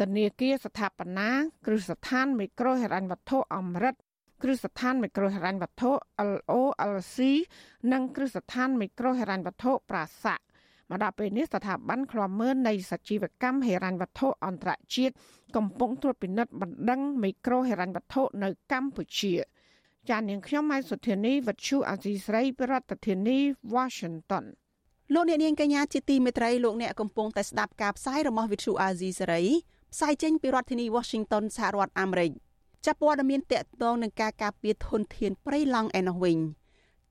ធនាគារស្ថាបនាគ្រឹះស្ថានមីក្រូហិរញ្ញវត្ថុអមរិតគ្រឹះស្ថានមីក្រូហិរញ្ញវត្ថុ LOLC និងគ្រឹះស្ថានមីក្រូហិរញ្ញវត្ថុប្រាសាក់ មកដល់ពេលនេះស្ថាប័នឃ្លាំមើលនៃសជីវកម្មហិរញ្ញវត្ថុអន្តរជាតិកំពុងត្រួតពិនិត្យបណ្ដឹងមីក្រូហិរញ្ញវត្ថុនៅកម្ពុជាចាននាងខ្ញុំម៉ៃសុធានីវັດឈូអាស៊ីស្រីប្រធានាធិបតី Washington លោកអ្នកនាងកញ្ញាជាទីមេត្រីលោកអ្នកកំពុងតែស្ដាប់ការផ្សាយរបស់វិទ្យុអាស៊ីសេរីផ្សាយចេញពីរដ្ឋធានី Washington សហរដ្ឋអាមេរិកចាប់ព័ត៌មានតកតងនឹងការការពារធនធានព្រៃឡង់ឯណោះវិញ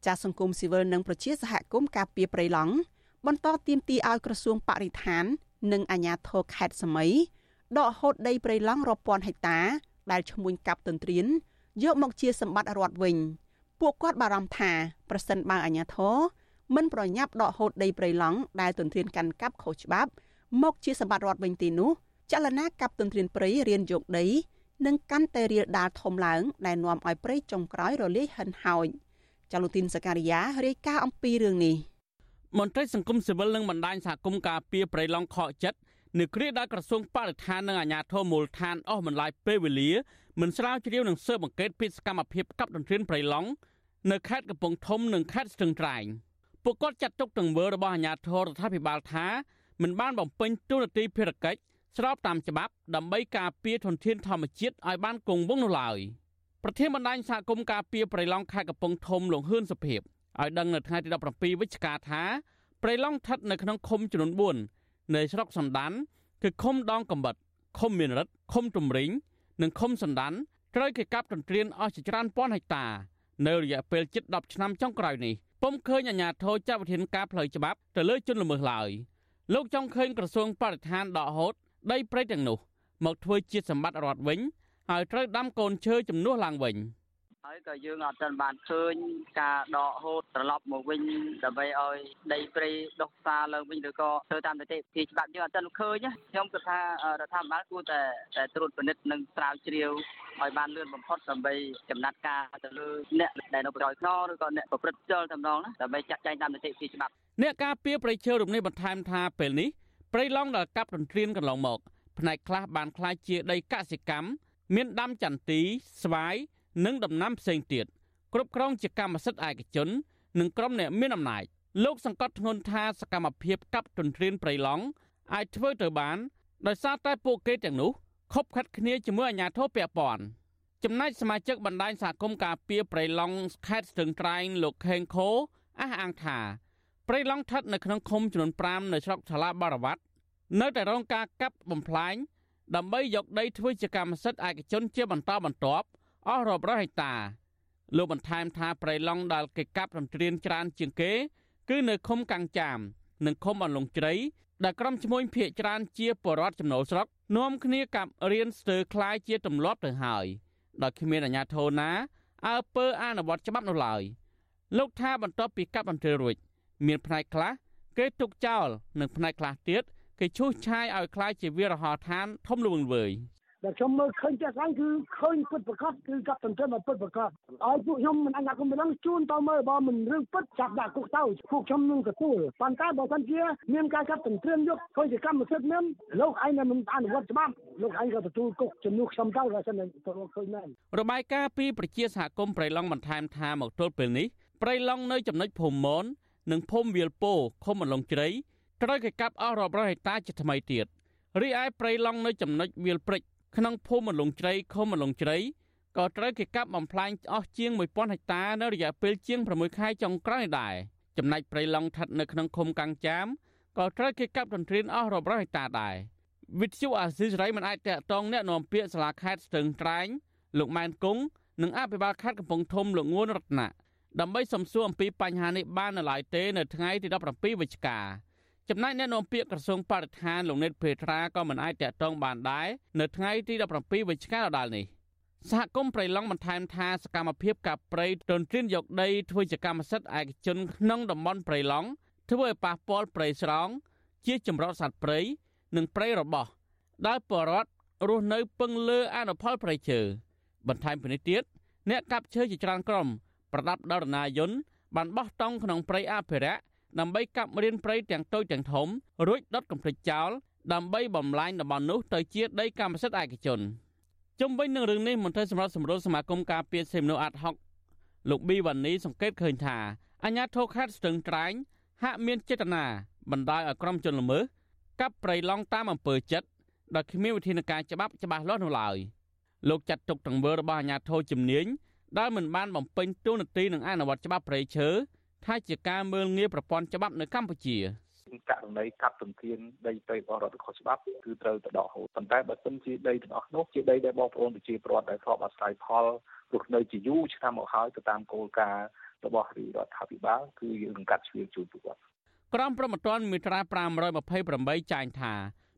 ចាស់សង្គមស៊ីវិលនិងប្រជាសហគមន៍ការពារព្រៃឡង់ បន្តទាមទារឲ្យក្រសួងបរិស្ថាន និងអាជ្ញាធរខេត្តសមីដកហូតដីព្រៃឡង់រាប់ពាន់ហិកតា ដែលឈ្មួញកាប់ទន្ទ្រានយកមកជាសម្បត្តិរដ្ឋវិញពួកគាត់បារម្ភថាប្រសិនបើអាជ្ញាធរមិនប្រញាប់ដកហូតដីព្រៃឡង់ដែលទន្ទ្រានកាន់កាប់ខុសច្បាប់មកជាសម្បត្តិរដ្ឋវិញទីនោះចលនាកាប់ទន្ទ្រានព្រៃរៀនយកដីនឹងកាន់តែរៀលដាលធំឡើងដែលនាំឲ្យព្រៃចុងក្រោយរលាយហិនហោចចលនាទីនសការីយ៉ារាយការណ៍អំពីរឿងនេះ មន្ត្រីសង្គមស៊ីវិលនិងបណ្ដាញសហគមន៍ការពារព្រៃឡង់ខកចិត្តនៅគ្រាដែលក្រសួងបរិស្ថាននិងអាជ្ញាធរមូលដ្ឋានអស់បន្លាយពេលវេលាមិនស្រាវជ្រាវនិងស៊ើបអង្កេតពីសកម្មភាពកាប់ទន្ទ្រានព្រៃឡង់នៅខេត្តកំពង់ធំនិងខេត្តស្ទឹងត្រែងពួកគាត់ចាត់ទុកទង្វើរបស់អាជ្ញាធររដ្ឋាភិបាលថាមិនបានបំពេញតួនាទីភារកិច្ចស្របតាមច្បាប់ដើម្បីការពារធនធានធម្មជាតិឲ្យបានគង់វង្សនោះឡើយប្រធានបណ្ដាញសហគមន៍ការពារព្រៃឡង់ខេត្តកំពង់ធំលោកហ៊ឿនសុភីប ឲ្យដឹងនៅថ្ងៃទី17វិច្ឆិកាថាព្រៃឡង់ស្ថិតនៅក្នុងឃុំចំនួន4នៃស្រុកសណ្ដានគឺឃុំដងកំបិតឃុំមានរិទ្ធឃុំទំរិញនិងឃុំសណ្ដានត្រូវគេកាប់ទន្ទ្រានអស់ជាច្រើនពាន់ហិកតានៅរយៈពេលជិត10ឆ្នាំចុងក្រោយនេះពុំឃើញអាជ្ញាធរចាត់វិធានការផ្លូវច្បាប់ទៅលើជនល្មើសឡើយលោកចង់ឃើញក្រសួងបរិស្ថានដកហូតដីព្រៃទាំងនោះ មកធ្វើជាសម្បត្តិរដ្ឋវិញហើយត្រូវដាំកូនឈើជំនួសឡើងវិញ ហើយក៏យើងអត់ទាន់បានឃើញការដកហូតត្រឡប់មកវិញដើម្បីឲ្យដីព្រៃដុះសាឡើងវិញឬក៏ធ្វើតាមនីតិវិធីច្បាប់យើងអត់ទាន់ឃើញខ្ញុំគិតថារដ្ឋាភិបាលគួរតែតែត្រួតពិនិត្យនិងស្រាវជ្រាវឲ្យបានលឿនបំផុតដើម្បីចំណាត់ការទៅលើអ្នកដែលនៅប្រយោជន៍ខ្នងឬក៏អ្នកប្រព្រឹត្តចលតំណងណាដើម្បីចាត់ចែងតាមនីតិវិធីច្បាប់អ្នកការពារប្រៃឈើរំនេះបន្ថែមថាពេលនេះព្រៃឡង់ដែលកាប់រន្ទ្រានកន្លងមកផ្នែកខ្លះបានคล้ายជាដីកសិកម្មមានដាំចន្ទីស្វាយ និងដំណាំផ្សេងទៀតគ្រប់គ្រងជាកម្មសិទ្ធិឯកជន និងក្រុមអ្នកមានអំណាចលោកសង្កត់ធ្ងន់ថាសកម្មភាពកាប់ទន្ទ្រានព្រៃឡង់អាចធ្វើទៅបានដោយសារតែពួកគេទាំងនោះខົບខិតគ្នាជាមួយអាជ្ញាធរពាក់ព័ន្ធចំណែកសមាជិកបណ្ដាញសហគមន៍ការពារព្រៃឡង់ខេត្តស្ទឹងត្រែងលោកខេងខូអះអាងថាព្រៃឡង់ស្ថិតនៅក្នុងឃុំចំនួន5នៅស្រុកថ្លាបារវត្តនៅតែរងការកាប់បំផ្លាញដើម្បីយកដីធ្វើជាកម្មសិទ្ធិឯកជនជាបន្តបន្ទាប់ អស់រាប់រយហិកតាលោកបន្ថែមថាប្រៃឡង់ដែលគេកាប់រំទ្រានច្រើនជាងគេ គឺនៅឃុំកាំងចាមនិងឃុំអន្លង់ជ្រៃដែលក្រុមឈ្មួញភៀកច្រើនជាបរដ្ឋចំណូលស្រុកនាំគ្នាកាប់រៀនស្ទើរคล้ายជាទម្លាប់ទៅហើយដោយគ្មានអាជ្ញាធរណាអើពើអនុវត្តច្បាប់នោះឡើយលោកថាបន្ទាប់ពីកាប់បន្ទិលរួចមានផ្នែកខ្លះគេទុកចោលនិងផ្នែកខ្លះទៀតគេឈូសឆាយឲ្យคล้ายជាវាលរហោឋានធំល្វឹងល្វើយ ដែលខ្ញុំមើលឃើញចាស់ខ្លាំងគឺឃើញពិតប្រកបគឺកັບទន្ទឹមឲ្យពិតប្រកបឲ្យពួកខ្ញុំមិនអញ្ញាខ្ញុំមិនដឹងជូនទៅមើលបើមិនរឿងពិតចាប់ដាក់គុកទៅពួកខ្ញុំនឹងទទួលប៉ុន្តែបើសិនជាមានការកាប់ទន្ទ្រានយកធ្វើជាកម្មសិទ្ធិមានលោកឯងមិនអនុវត្តច្បាប់លោកឯងក៏ទទួលគុកជំនួសខ្ញុំទៅបើសិនទៅឃើញមែនរបាយការណ៍ពីប្រជាសហគមន៍ប្រៃឡង់បន្ថែមថាមកទល់ពេលនេះប្រៃឡង់នៅចំណុចភូមិមននិងភូមិវាលពោឃុំអន្លង់ជ្រៃត្រូវគេកាប់អស់រាប់រយហិកតាជាថ្មីទៀតរីឯព្រៃឡង់នៅចំណុចវាលព្រិច ក្នុងភូមិមលងជ្រៃឃុំមលងជ្រៃក៏ត្រូវគេកាប់បំផ្លាញអស់ជាង1000ហិកតានៅរយៈពេលជាង6ខែចុងក្រោយដែរចំណែកព្រៃឡង់ស្ថិតនៅក្នុងឃុំកាំងចាមក៏ត្រូវគេកាប់ទន្ទ្រានអស់រាប់រយហិកតាដែរវិទ្យុអាស៊ីសេរីមិនអាចតាក់ទងអ្នកនាំពាក្យសាលាខេត្តស្ទឹងត្រែងលោកម៉ែនគង់និងអភិបាលខេត្តកំពង់ធំលោកងួនរតនាដើម្បីសំសួរអំពីបញ្ហានេះបាននៅឡើយទេនៅថ្ងៃទី17វិច្ឆិកា ចំណែកអ្នកនាំពាក្យក្រសួងបរិស្ថានលោកនេតភេត្រាក៏មិនអាចតាក់ទងបានដែរនៅថ្ងៃទី17វិច្ឆិកាដដែលនេះសហគមន៍ប្រៃឡង់បន្ថែមថាសកម្មភាពកាប់ព្រៃទន្ទ្រានយកដីធ្វើជាកម្មសិទ្ធិឯកជនក្នុងតំបន់ប្រៃឡង់ធ្វើឲ្យប៉ះពាល់ព្រៃស្រោងជាចម្រោតសត្វព្រៃនិងព្រៃរបោះដែលបរដ្ឋរស់នៅពឹងលើអនុផលព្រៃឈើបន្ថែមពីនេះទៀតអ្នកកាប់ឈើជាច្រើនក្រុមប្រដាប់ដរណាយន្តបានបោះតង់ក្នុងព្រៃអភិរក្ស ដើម្បីកាប់រៀនព្រៃទាំងតូចទាំងធំរួចដុតកំទេចចោលដើម្បីបំលែងតំបន់នោះទៅជាដីកម្មសិទ្ធិឯកជនជុំវិញនឹងរឿងនេះមន្ត្រីសម្រាប់សម្រួលសមាគមការពារសេមនូអាត់ហុកលោកប៊ីវ៉ានីសង្កេតឃើញថាអាញាធរខេត្តស្ទឹងត្រែងហាក់មានចេតនាបណ្ដាលឲ្យក្រុមជនល្មើសកាប់ព្រៃឡង់តាមអំពើចិត្តដោយគ្មានវិធានការច្បាប់ច្បាស់លាស់នោះឡើយលោកចាត់ទុកទង្វើរបស់អាញាធរជំនាញដែលមិនបានបំពេញតួនាទីនឹងអនុវត្តច្បាប់ព្រៃឈើ ថាជាការមើលងាយប្រព័ន្ធច្បាប់នៅកម្ពុជាករណីកាប់ទន្ទ្រានដីព្រៃបររដ្ឋខុសច្បាប់គឺត្រូវទៅដកហូតប៉ុន្តែបើសិនជាដីទាំងអស់នោះជាដីដែលបងប្អូនប្រជាពលរដ្ឋដែលធ្លាប់អាស្រ័យផលរស់នៅជាយូរឆ្នាំមកហើយទៅតាមគោលការណ៍របស់រដ្ឋាភិបាលគឺយើងកាត់ជ្រៀងជូនពួកគាត់ក្រមប្រមត្តនមាត្រា528ចែងថា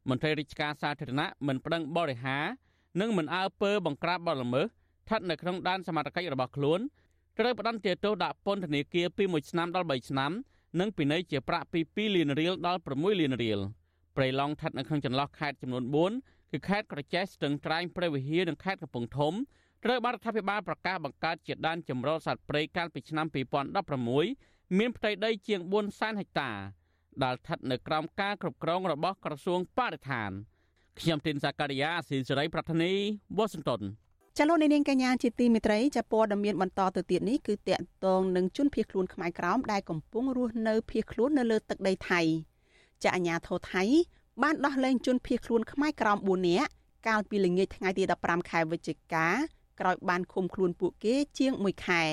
មន្ត្រីរាជការសាធារណៈមិនប្តឹងបរិហានិងមិនអើពើបង្ក្រាបបទល្មើសស្ថិតនៅក្នុងដែនសមត្ថកិច្ចរបស់ខ្លួន ត្រូវផ្តន្ទាទោសដាក់ពន្ធនាគារពី1ឆ្នាំដល់3ឆ្នាំ និងពិន័យជាប្រាក់ពី2លានរៀលដល់6លានរៀលព្រៃឡង់ស្ថិតនៅក្នុងចន្លោះខេត្តចំនួន4គឺខេត្តក្រចេះស្ទឹងត្រែងព្រះវិហារនិងខេត្តកំពង់ធំត្រូវបានរដ្ឋាភិបាលប្រកាសបង្កើតជាដែនចម្រុះសត្វព្រៃកាលពីឆ្នាំ2016មានផ្ទៃដីជាង4សែនហិកតាដែលស្ថិតនៅក្រោមការគ្រប់គ្រងរបស់ក្រសួងបរិស្ថានខ្ញុំទីនសាការីយ៉ាស៊ីសេរីប្រធានីវ៉ាស៊ីនតោន ចលនានាងកញ្ញាជាទីមេត្រីចាព័ត៌មានបន្តទៅទៀតនេះគឺតកតងនឹងជនភៀសខ្លួនខ្មែរក្រោមដែលកំពុងរស់នៅភៀសខ្លួននៅលើទឹកដីថៃចាអាញាធរថៃបានដោះលែងជនភៀសខ្លួនខ្មែរក្រោម4នាក់កាលពីល្ងាចថ្ងៃទី15ខែវិច្ឆិកាក្រោយបានឃុំខ្លួនពួកគេជាង1ខែ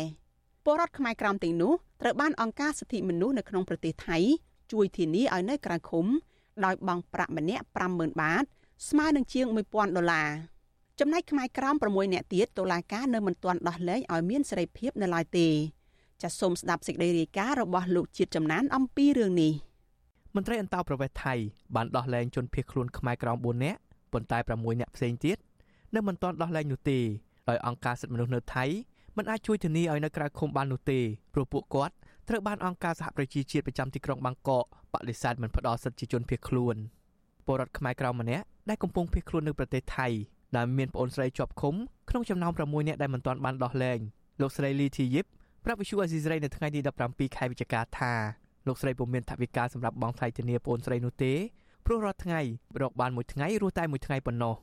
ពលរដ្ឋខ្មែរក្រោមទាំងនោះត្រូវបានអង្គការសិទ្ធិមនុស្សនៅក្នុងប្រទេសថៃជួយធានាឲ្យនៅក្រៅឃុំដោយបង់ប្រាក់ម្នាក់50000បាតស្មើនឹងជាង1000ដុល្លារ ចំណែកខ្មែរក្រោម6នាក់ទៀតតុលាការនៅមិនទាន់ដោះលែងឲ្យមានសេរីភាពនៅឡើយទេចាសសូមស្ដាប់សេចក្តីរាយការណ៍របស់លោកជាតិចំណានអំពីរឿងនេះមន្ត្រីអន្តោប្រវេសន៍ថៃបានដោះលែងជនភៀសខ្លួនខ្មែរក្រោម4នាក់ប៉ុន្តែ6នាក់ផ្សេងទៀតនៅមិនទាន់ដោះលែងនោះទេដោយអង្គការសិទ្ធិមនុស្សនៅថៃមិនអាចជួយធានាឲ្យនៅក្រៅឃុំបាននោះទេព្រោះពួកគាត់ត្រូវបានអង្គការសហប្រជាជាតិប្រចាំទីក្រុងបាងកកបដិសេធមិនផ្ដល់សិទ្ធិជាជនភៀសខ្លួនពលរដ្ឋខ្មែរក្រៅម្នាក់ដែលកំពុងភៀសខ្លួននៅប្រទេសថៃ ដែលមានប្អូនស្រីជាប់ឃុំក្នុងចំណោម6នាក់ដែលមិនទាន់បានដោះលែងលោកស្រីលីធីយីបប្រាប់វិសុអាស៊ីសេរីនៅថ្ងៃទី17ខែវិច្ឆិកាថាលោកស្រីពុំមានថវិកាសម្រាប់បង់ថ្លៃធានាប្អូនស្រីនោះទេព្រោះរាល់ថ្ងៃរកបានមួយថ្ងៃរស់តែមួយថ្ងៃប៉ុណ្ណោះ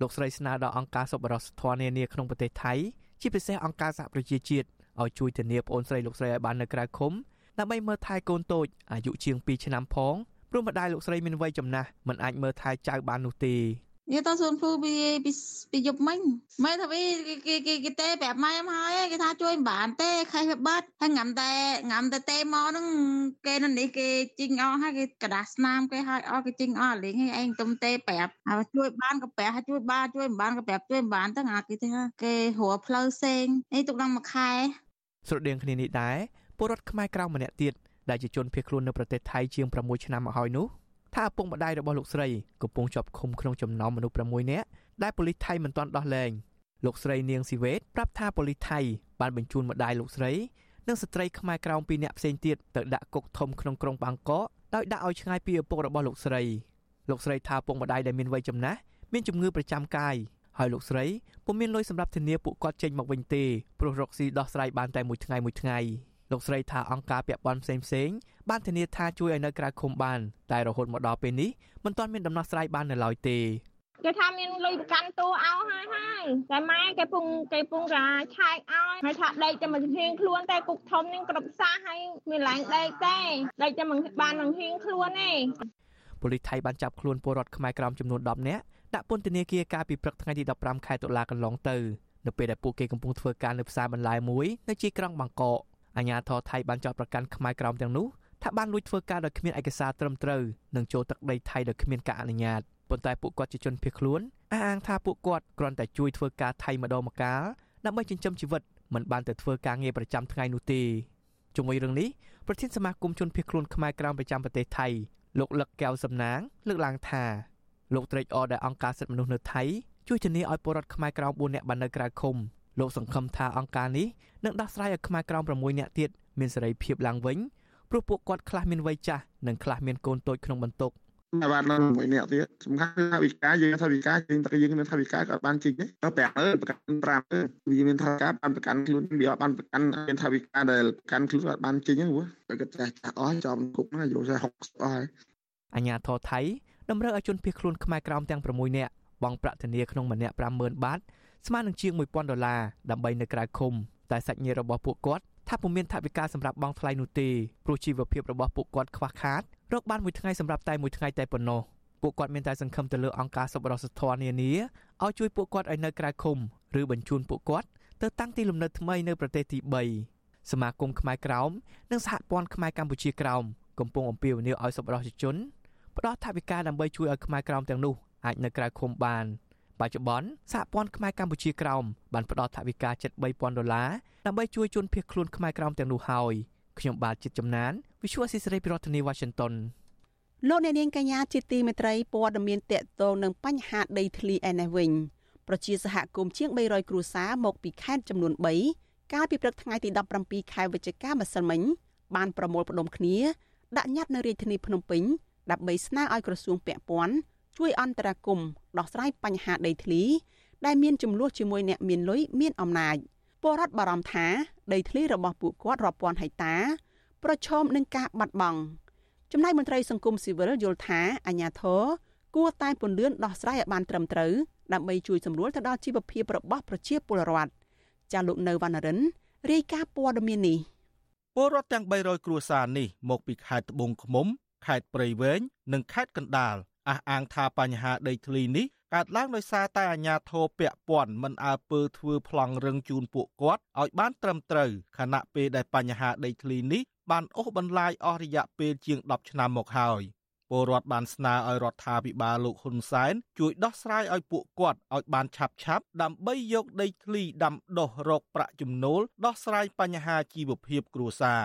លោកស្រីស្នើដល់អង្គការសប្បុរសធម៌នានាក្នុងប្រទេសថៃជាពិសេសអង្គការសហប្រជាជាតិឲ្យជួយធានាប្អូនស្រីលោកស្រីឲ្យបាននៅក្រៅឃុំដើម្បីមើលថែកូនតូចអាយុជាង2ឆ្នាំផងព្រោះម្ដាយលោកស្រីមានវ័យចំណាស់មិនអាចមើលថែចៅបាននោះទេនិ យាយទៅសួនភូពីពីពីយប់មិញម៉ែថាវីគេគេគេទេប្រាប់ម៉ែមកហើយគេថាជួយមិនបានទេខេះវាបាត់ហើយងាំតែងាំតែទេមកហ្នឹងគេនៅនេះគេជីងអស់ហើយគេกระดาษស្នាមគេឲ្យអស់គេជីងអស់លេងឲ្យឯងទុំទេប្រាប់ហើយជួយបានក៏ប្រាប់ហើយជួយបានជួយមិនបានក៏ប្រាប់ជួយមិនបានទៅអាគេថាគេរកផ្លូវផ្សេងនេះទុកដល់មួយខែស្រដៀងគ្នានេះដែរពលរដ្ឋខ្មែរក្រៅម្នាក់ទៀតដែលជាជនភៀសខ្លួននៅប្រទេសថៃជាង6ឆ្នាំមកហើយនោះ ថាឪពុកម្ដាយរបស់លោកស្រីកំពុងជាប់ឃុំក្នុងចំណោមមនុស្ស6នាក់ដែលប៉ូលីសថៃមិនទាន់ដោះលែងលោកស្រីនាងស៊ីវេតប្រាប់ថាប៉ូលីសថៃបានបញ្ជូនម្ដាយលោកស្រីនិងស្ត្រីខ្មែរក្រោម2នាក់ផ្សេងទៀតទៅដាក់គុកធំក្នុងក្រុងបាងកកដោយដាក់ឲ្យឆ្ងាយពីឪពុករបស់លោកស្រីលោកស្រីថាឪពុកម្ដាយដែលមានវ័យចំណាស់មានជំងឺប្រចាំកាយហើយលោកស្រីពុំមានលុយសម្រាប់ធានាពួកគាត់ចេញមកវិញទេព្រោះរកស៊ីដោះស្រាយបានតែមួយថ្ងៃមួយថ្ងៃ លោកស្រីថាអង្គការពាក់ព័ន្ធផ្សេងផ្សេងបានធានាថាជួយឲ្យនៅក្រៅឃុំបានតែរហូតមកដល់ពេលនេះមិនទាន់មានដំណោះស្រាយបាននៅឡើយទេគេថាមានលុយប្រកាន់តួឲ្យហើយហើយតែម៉ែគេពងគេពងរាឆែកឲ្យហើយថាដេកតែមកហៀងខ្លួនតែគុកធំនឹងគ្រប់សាសហើយមានឡើងដេកទេដេកតែមិនបាននឹងហៀងខ្លួនទេប៉ូលីសថៃបានចាប់ខ្លួនពលរដ្ឋខ្មែរក្រោមចំនួន10នាក់ដាក់ពន្ធនាគារកាលពីព្រឹកថ្ងៃទី15ខែតុលាកន្លងទៅនៅពេលដែលពួកគេកំពុងធ្វើការនៅផ្សារបន្លែមួយនៅជាយក្រុងបាងកក អាជ្ញាធរថៃបានចោទប្រកាន់ខ្មែរក្រោមទាំងនោះថាបានលួចធ្វើការដោយគ្មានឯកសារត្រឹមត្រូវនិងចូលទឹកដីថៃដោយគ្មានការអនុញ្ញាតប៉ុន្តែពួកគាត់ជាជនភៀសខ្លួនអះអាងថាពួកគាត់គ្រាន់តែជួយធ្វើការថៃម្ដងម្កាលដើម្បីចិញ្ចឹមជីវិតមិនបានទៅធ្វើការងារប្រចាំថ្ងៃនោះទេជុំវិញរឿងនេះប្រធានសមាគមជនភៀសខ្លួនខ្មែរក្រោមប្រចាំប្រទេសថៃលោកលឹកកែវសំណាងលើកឡើងថាលោកត្រេកអរដែលអង្គការសិទ្ធិមនុស្សនៅថៃជួយធានាឲ្យពលរដ្ឋខ្មែរក្រោម4នាក់បាននៅក្រៅឃុំ លោកសង្ឃឹមថាអង្គការនេះនឹងដោះស្រាយឲ្យខ្មែរក្រោម6នាក់ទៀតមានសេរីភាពឡើងវិញព្រោះពួកគាត់ខ្លះមានវ័យចាស់និងខ្លះមានកូនតូចក្នុងបន្ទុកបានឡើងមួយនាក់ទៀតសំខាន់គឺថាវិការយើងថាវិការយើងតែយើងមានថាវិការក៏បានជីកទេទៅ5អឺប្រកាន់5អឺវាមានថាការបានប្រកាន់ខ្លួនវាបានប្រកាន់មានថាវិការដែលប្រកាន់ខ្លួនបានជីកហ្នឹងព្រោះតែគាត់ចាស់ចាស់អស់ចំគុកហ្នឹងយកតែ60អស់ហើយអញ្ញាធរថៃតម្រូវឲ្យជនភៀសខ្លួនខ្មែរក្រោមទាំង6នាក់បង់ប្រាក់ធានាក្នុងម្នាក់50000បាត ស្មើនឹងជាង1000ដុល្លារដើម្បីនៅក្រៅឃុំតែសាច់ញាតិរបស់ពួកគាត់ថាពុំមានថវិកាសម្រាប់បង់ថ្លៃនោះទេព្រោះជីវភាពរបស់ពួកគាត់ខ្វះខាតរកបានមួយថ្ងៃសម្រាប់តែមួយថ្ងៃតែប៉ុណ្ណោះពួកគាត់មានតែសង្ឃឹមទៅលើអង្គការសប្បុរសធម៌នានាឲ្យជួយពួកគាត់ឲ្យនៅក្រៅឃុំឬបញ្ជូនពួកគាត់ទៅតាំងទីលំនៅថ្មីនៅប្រទេសទី3សមាគមខ្មែរក្រោមនិងសហព័ន្ធខ្មែរកម្ពុជាក្រោមកំពុងអំពាវនាវឲ្យសប្បុរសជនផ្ដល់ថវិកាដើម្បីជួយឲ្យខ្មែរក្រោមទាំងនោះអាចនៅក្រៅឃុំបាន បច្ចុប្បន្នសហព័ន្ធខ្មែរកម្ពុជាក្រោមបានផ្ដល់ថវិកាជិត3000ដុល្លារដើម្បីជួយជនភៀសខ្លួនខ្មែរក្រោមទាំងនោះហើយខ្ញុំបាទចិត្តចំណាន Visual Assisray ពីរដ្ឋធានី Washington លោកអ្នកនាងកញ្ញាជាទីមេត្រីព័ត៌មានតកតងនឹងបញ្ហាដីធ្លីឯនេះវិញប្រជាសហគមន៍ជាង300គ្រួសារមកពីខេត្តចំនួន3កាលពីព្រឹកថ្ងៃទី17ខែវិច្ឆិកាម្សិលមិញបានប្រមូលផ្ដុំគ្នាដាក់ញត្តិនៅរាជធានីភ្នំពេញដើម្បីស្នើឲ្យក្រសួងពាក់ព័ន្ធ ជួយអន្តរាគមន៍ដោះស្រាយបញ្ហាដីធ្លី ដែលមានចំនួនជាមួយអ្នកមានលុយមានអំណាចពលរដ្ឋបារម្ភថាដីធ្លីរបស់ពួកគាត់រាប់ពាន់ហិកតា ប្រឈមនឹងការបាត់បង់ចំណែកមន្ត្រីសង្គមស៊ីវិលយល់ថាអាញាធរគួរតែពន្លឿនដោះស្រាយឲ្យបានត្រឹមត្រូវដើម្បីជួយសម្រួលទៅដល់ជីវភាពរបស់ប្រជាពលរដ្ឋចាលោកនៅវណ្ណរិនរាយការណ៍ព័ត៌មាននេះពលរដ្ឋទាំង300គ្រួសារនេះមកពីខេត្តត្បូងឃ្មុំខេត្តព្រៃវែងនិងខេត្តកណ្ដាល អះអាងថាបញ្ហាដីធ្លីនេះកើតឡើងដោយសារតែអាជ្ញាធរពាក់ព័ន្ធមិនអើពើធ្វើប្លង់រឹងជូនពួកគាត់ឲ្យបានត្រឹមត្រូវខណៈពេលដែលបញ្ហាដីធ្លីនេះបានអូសបន្លាយអស់រយៈពេលជាង10ឆ្នាំមកហើយពលរដ្ឋបានស្នើឲ្យរដ្ឋាភិបាលលោកហ៊ុនសែនជួយដោះស្រាយឲ្យពួកគាត់ឲ្យបានឆាប់ឆាប់ដើម្បីយកដីធ្លីដាំដុះរកប្រាក់ចំណូលដោះស្រាយបញ្ហាជីវភាពគ្រួសារ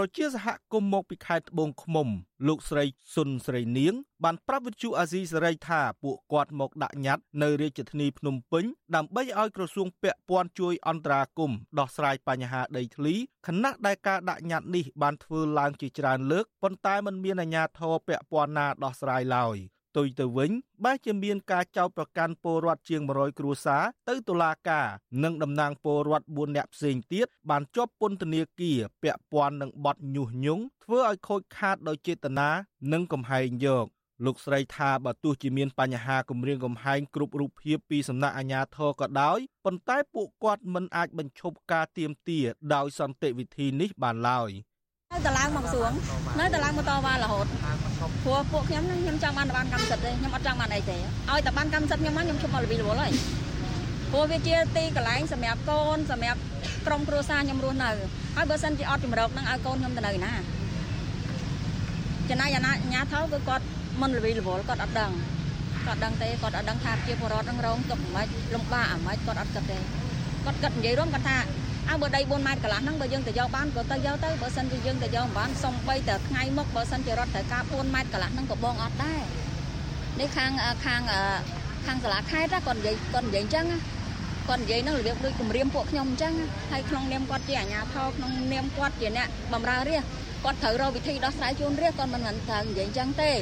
ប្រជាសហគមន៍មកពីខេត្តត្បូងឃ្មុំ លោកស្រីសុនស្រីនាង បានប្រាប់វិទ្យុអាស៊ីសេរីថាពួកគាត់មកដាក់ញត្តិនៅរាជធានីភ្នំពេញដើម្បីឲ្យក្រសួងពាក់ព័ន្ធជួយអន្តរាគមន៍ដោះស្រាយបញ្ហាដីធ្លីខណៈដែលការដាក់ញត្តិនេះបានធ្វើឡើងជាច្រើនលើកប៉ុន្តែมันមានអាជ្ញាធរពាក់ព័ន្ធណាដោះស្រាយឡើយ។ ទុយទៅវិញបែរជាមានការចោទប្រកាន់ពលរដ្ឋជាង100គ្រួសារទៅតុលាការនិងតំណាងពលរដ្ឋ4នាក់ផ្សេងទៀតបានជាប់ពន្ធនាគារពាក់ព័ន្ធនឹងបទញុះញង់ធ្វើឲ្យខូចខាតដោយចេតនានិងកំហែងយកលោកស្រីថាបើទោះជាមានបញ្ហាគម្រាមកំហែងគ្រប់រូបភាពពីសំណាក់អាជ្ញាធរក៏ដោយប៉ុន្តែពួកគាត់មិនអាចបញ្ឈប់ការទៀមទាដោយសន្តិវិធីនេះបានឡើយ។នៅតែឡើងមកក្រសួងនៅតែឡើងមកតវ៉ារហូត ព្រោះពួកខ្ញុំខ្ញុំចង់បានបានកម្មសិទ្ធិទេខ្ញុំអត់ចង់បានអីទេឲ្យតែបានកម្មសិទ្ធិខ្ញុំមកខ្ញុំជុំមកលវិលវល់ហើយព្រោះវាជាទីកន្លែងសម្រាប់កូនសម្រាប់ក្រុមគ្រួសារខ្ញុំរស់នៅហើយបើសិនជាអត់ជំរកនឹងឲ្យកូនខ្ញុំទៅនៅណាចំណាយអាណាអាញាថោគឺគាត់មិនលវិលវល់គាត់អត់ដឹងគាត់ដឹងទេគាត់អត់ដឹងថាជាបរិវត្តនឹងរងទុកមិនលំបាកអាម៉េចគាត់អត់គិតទេគាត់គិតនិយាយរួមគាត់ថា អើបើដី4ម៉ែត្រកន្លះហ្នឹងបើយើងទៅយកបានក៏ទៅយកទៅបើសិនជាយើងទៅយកមិនបានសំបីតែថ្ងៃមុខបើសិនជារត់ត្រូវការ4ម៉ែត្រកន្លះហ្នឹងក៏បងអត់ដែរនេះខាងខាងខាងសាលាខេត្តគាត់និយាយគាត់និយាយអញ្ចឹងគាត់និយាយនឹងរបៀបដូចគម្រាមពួកខ្ញុំអញ្ចឹងហើយក្នុងនាមគាត់ជាអាជ្ញាធរក្នុងនាមគាត់ជាអ្នកបម្រើរាជគាត់ត្រូវរកវិធីដោះស្រាយជូនរាជគាត់មិនមិនត្រូវនិយាយអញ្ចឹងទេ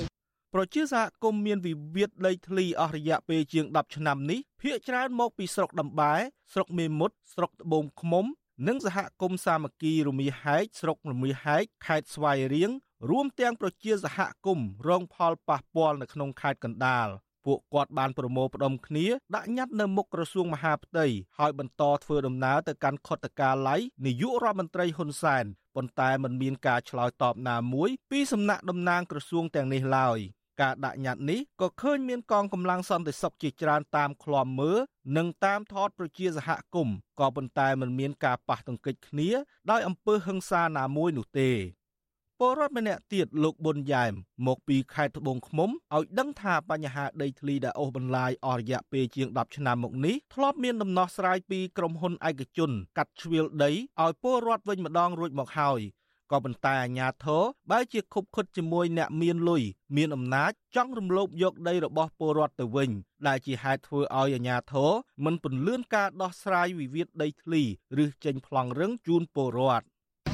ប្រជាសហគមន៍មានវិវាទដីធ្លីអស់រយៈពេលជាង10ឆ្នាំនេះភាគច្រើនមកពីស្រុកដំបែស្រុកមេមត់ស្រុកត្បូងឃ្មុំ និងសហគមន៍សាមគ្គីរមាហែកស្រុករមាហែកខេត្តស្វាយរៀងរួមទាំងប្រជាសហគមន៍រងផលប៉ះពាល់នៅក្នុងខេត្តកណ្ដាលពួកគាត់បានប្រមូលផ្ដុំគ្នាដាក់ញត្តិនៅមុខក្រសួងមហាផ្ទៃហើយបន្តធ្វើដំណើរទៅកាន់ខុទ្ទកាល័យនាយករដ្ឋមន្ត្រីហ៊ុនសែនប៉ុន្តែមិនមានការឆ្លើយតបណាមួយពីសំណាក់តំណាងក្រសួងទាំងនេះឡើយ ការដាក់ញត្តិនេះក៏ឃើញមានកងកម្លាំងសន្តិសុខជាច្រើនតាមឃ្លាំមើលនិងតាមថតប្រជាសហគមន៍ក៏ប៉ុន្តែមិនមានការប៉ះទង្គិចគ្នាដោយអំពើហិង្សាណាមួយនោះទេពលរដ្ឋម្នាក់ទៀតលោកប៊ុនយ៉ែមមកពីខេត្តត្បូងឃ្មុំឲ្យដឹងថាបញ្ហាដីធ្លីដែលអូសបន្លាយអស់រយៈពេលជាង10ឆ្នាំមកនេះធ្លាប់មានដំណោះស្រាយពីក្រុមហ៊ុនឯកជន កាត់ជ្រៀលដីឲ្យពលរដ្ឋវិញម្ដងរួចមកហើយ ក៏ប៉ុន្តែអាញាធរបែរជាខុបខិតជាមួយអ្នកមានលុយមានអំណាចចង់រំលោភយកដីរបស់ពលរដ្ឋទៅវិញ ដែលជាហេតុធ្វើឲ្យអាញាធរមិនពន្លឿនការដោះស្រាយវិវាទដីធ្លីឬចេញប្លង់រឹងជូនពលរដ្ឋ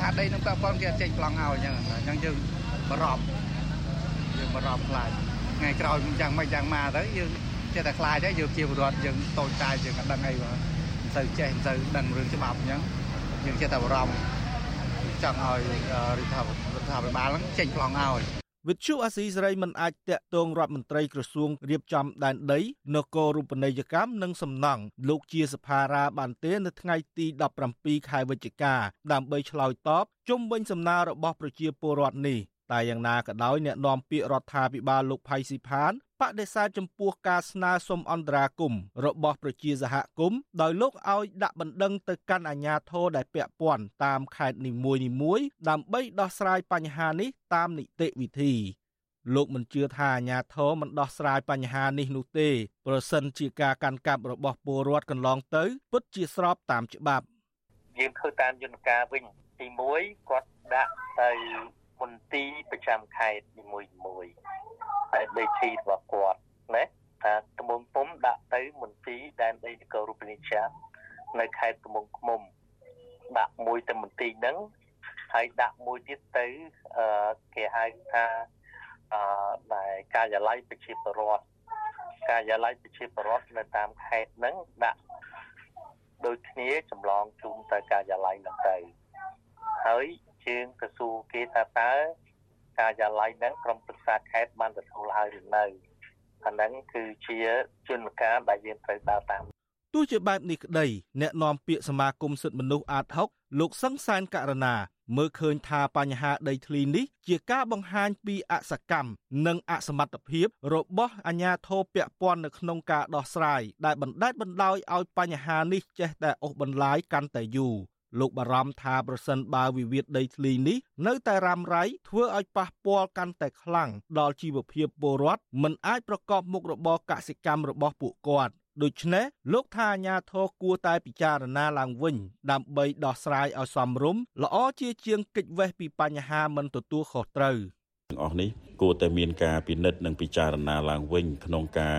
ថាដីនឹងពាក់ព័ន្ធគេចេញប្លង់ឲ្យអញ្ចឹងអញ្ចឹងយើងបារម្ភយើងបារម្ភខ្លាចថ្ងៃក្រោយយ៉ាងម៉េចយ៉ាងម៉ាទៅយើងចេះតែខ្លាចដែរយើងជាពលរដ្ឋយើងតូចតាចយើងអត់ដឹងអីបងមិនសូវចេះមិនសូវដឹងរឿងច្បាប់អញ្ចឹងយើងចេះតែបារម្ភ ចង់ឲ្យរដ្ឋាភិបាលហ្នឹងចេញប្លង់ឲ្យវិទ្យុអាស៊ីសេរីមិនអាចតាក់ទងរដ្ឋមន្ត្រីក្រសួងរៀបចំដែនដីនគររូបនីយកម្មនិងសំណង់លោកជាសភារាបានទេនៅថ្ងៃទី17ខែវិច្ឆិកាដើម្បីឆ្លើយតបជុំវិញសំណើរបស់ប្រជាពលរដ្ឋនេះ តែយ៉ាងណាក៏ដោយអ្នកនាំពាក្យរដ្ឋាភិបាលលោកផៃស៊ីផានបដិសេធចំពោះការស្នើសុំអន្តរាគមន៍របស់ប្រជាសហគមន៍ដោយលោកឲ្យដាក់បណ្ដឹងទៅកាន់អាជ្ញាធរដែលពាក់ព័ន្ធតាមខេត្តនីមួយៗដើម្បីដោះស្រាយបញ្ហានេះតាមនីតិវិធីលោកមិនជឿថាអាញាធរមិនដោះស្រាយបញ្ហានេះនោះទេប្រសិនជាការកាន់កាប់របស់ពលរដ្ឋកន្លងទៅ ពិតជាស្របតាមច្បាប់យើងធ្វើតាមយន្តការវិញទី1គាត់ដាក់ទៅ មន្ទីរប្រចាំខេត្តនីមួយមួយហើយដីធ្លីរបស់គាត់ណាថាត្បូងពុំដាក់ទៅមន្ទីរដែនដីនគររូបនីយនៅខេត្តត្បូងឃ្មុំដាក់មួយទៅមន្ទីរហ្នឹងហើយដាក់មួយទៀតទៅអឺគេហៅថាអឺដែលការិយាល័យប្រជាពលរដ្ឋការិយាល័យប្រជាពលរដ្ឋនៅតាមខេត្តហ្នឹងដាក់ដូចគ្នាចម្លងជូនទៅការិយាល័យហ្នឹងទៅហើយជាងទៅសួរគេ ថាតើការិយាល័យហ្នឹងក្រុមប្រឹក្សាខេត្តបានទទួលហើយឬនៅអាហ្នឹងគឺជាជនការដែលយើងត្រូវដើរតាមទោះជាបែបនេះក្តីអ្នកនាំពាក្យសមាគមសិទ្ធិមនុស្សអាត6លោកសង្សានករណាមើលឃើញថាបញ្ហាដីធ្លីនេះជាការបង្ហាញពីអសកម្មនិងអសមត្ថភាពរបស់អាជ្ញាធរពាក់ព័ន្ធនៅក្នុងការដោះស្រាយដែលបណ្ដេតបណ្ដោយឲ្យបញ្ហានេះចេះតែអូសបន្លាយកាន់តែយូរ លោកបារម្ភថាប្រសិនបើវិវាទដីធ្លីនេះនៅតែរ៉ាំរ៉ៃធ្វើឲ្យប៉ះពាល់កាន់តែខ្លាំងដល់ជីវភាពពលរដ្ឋមិនអាចប្រកបមុខរបរកសិកម្មរបស់ពួកគាត់ដូច្នេះលោកថាអាញាធរគួរតែពិចារណាឡើងវិញ ដើម្បីដោះស្រាយឲ្យសមរម្យល្អជាជាងកិច្ចវេះពីបញ្ហាមិនទទួលខុសត្រូវទាំងអស់នេះគួរតែមានការពិនិត្យនិងពិចារណាឡើងវិញ ក្នុងការ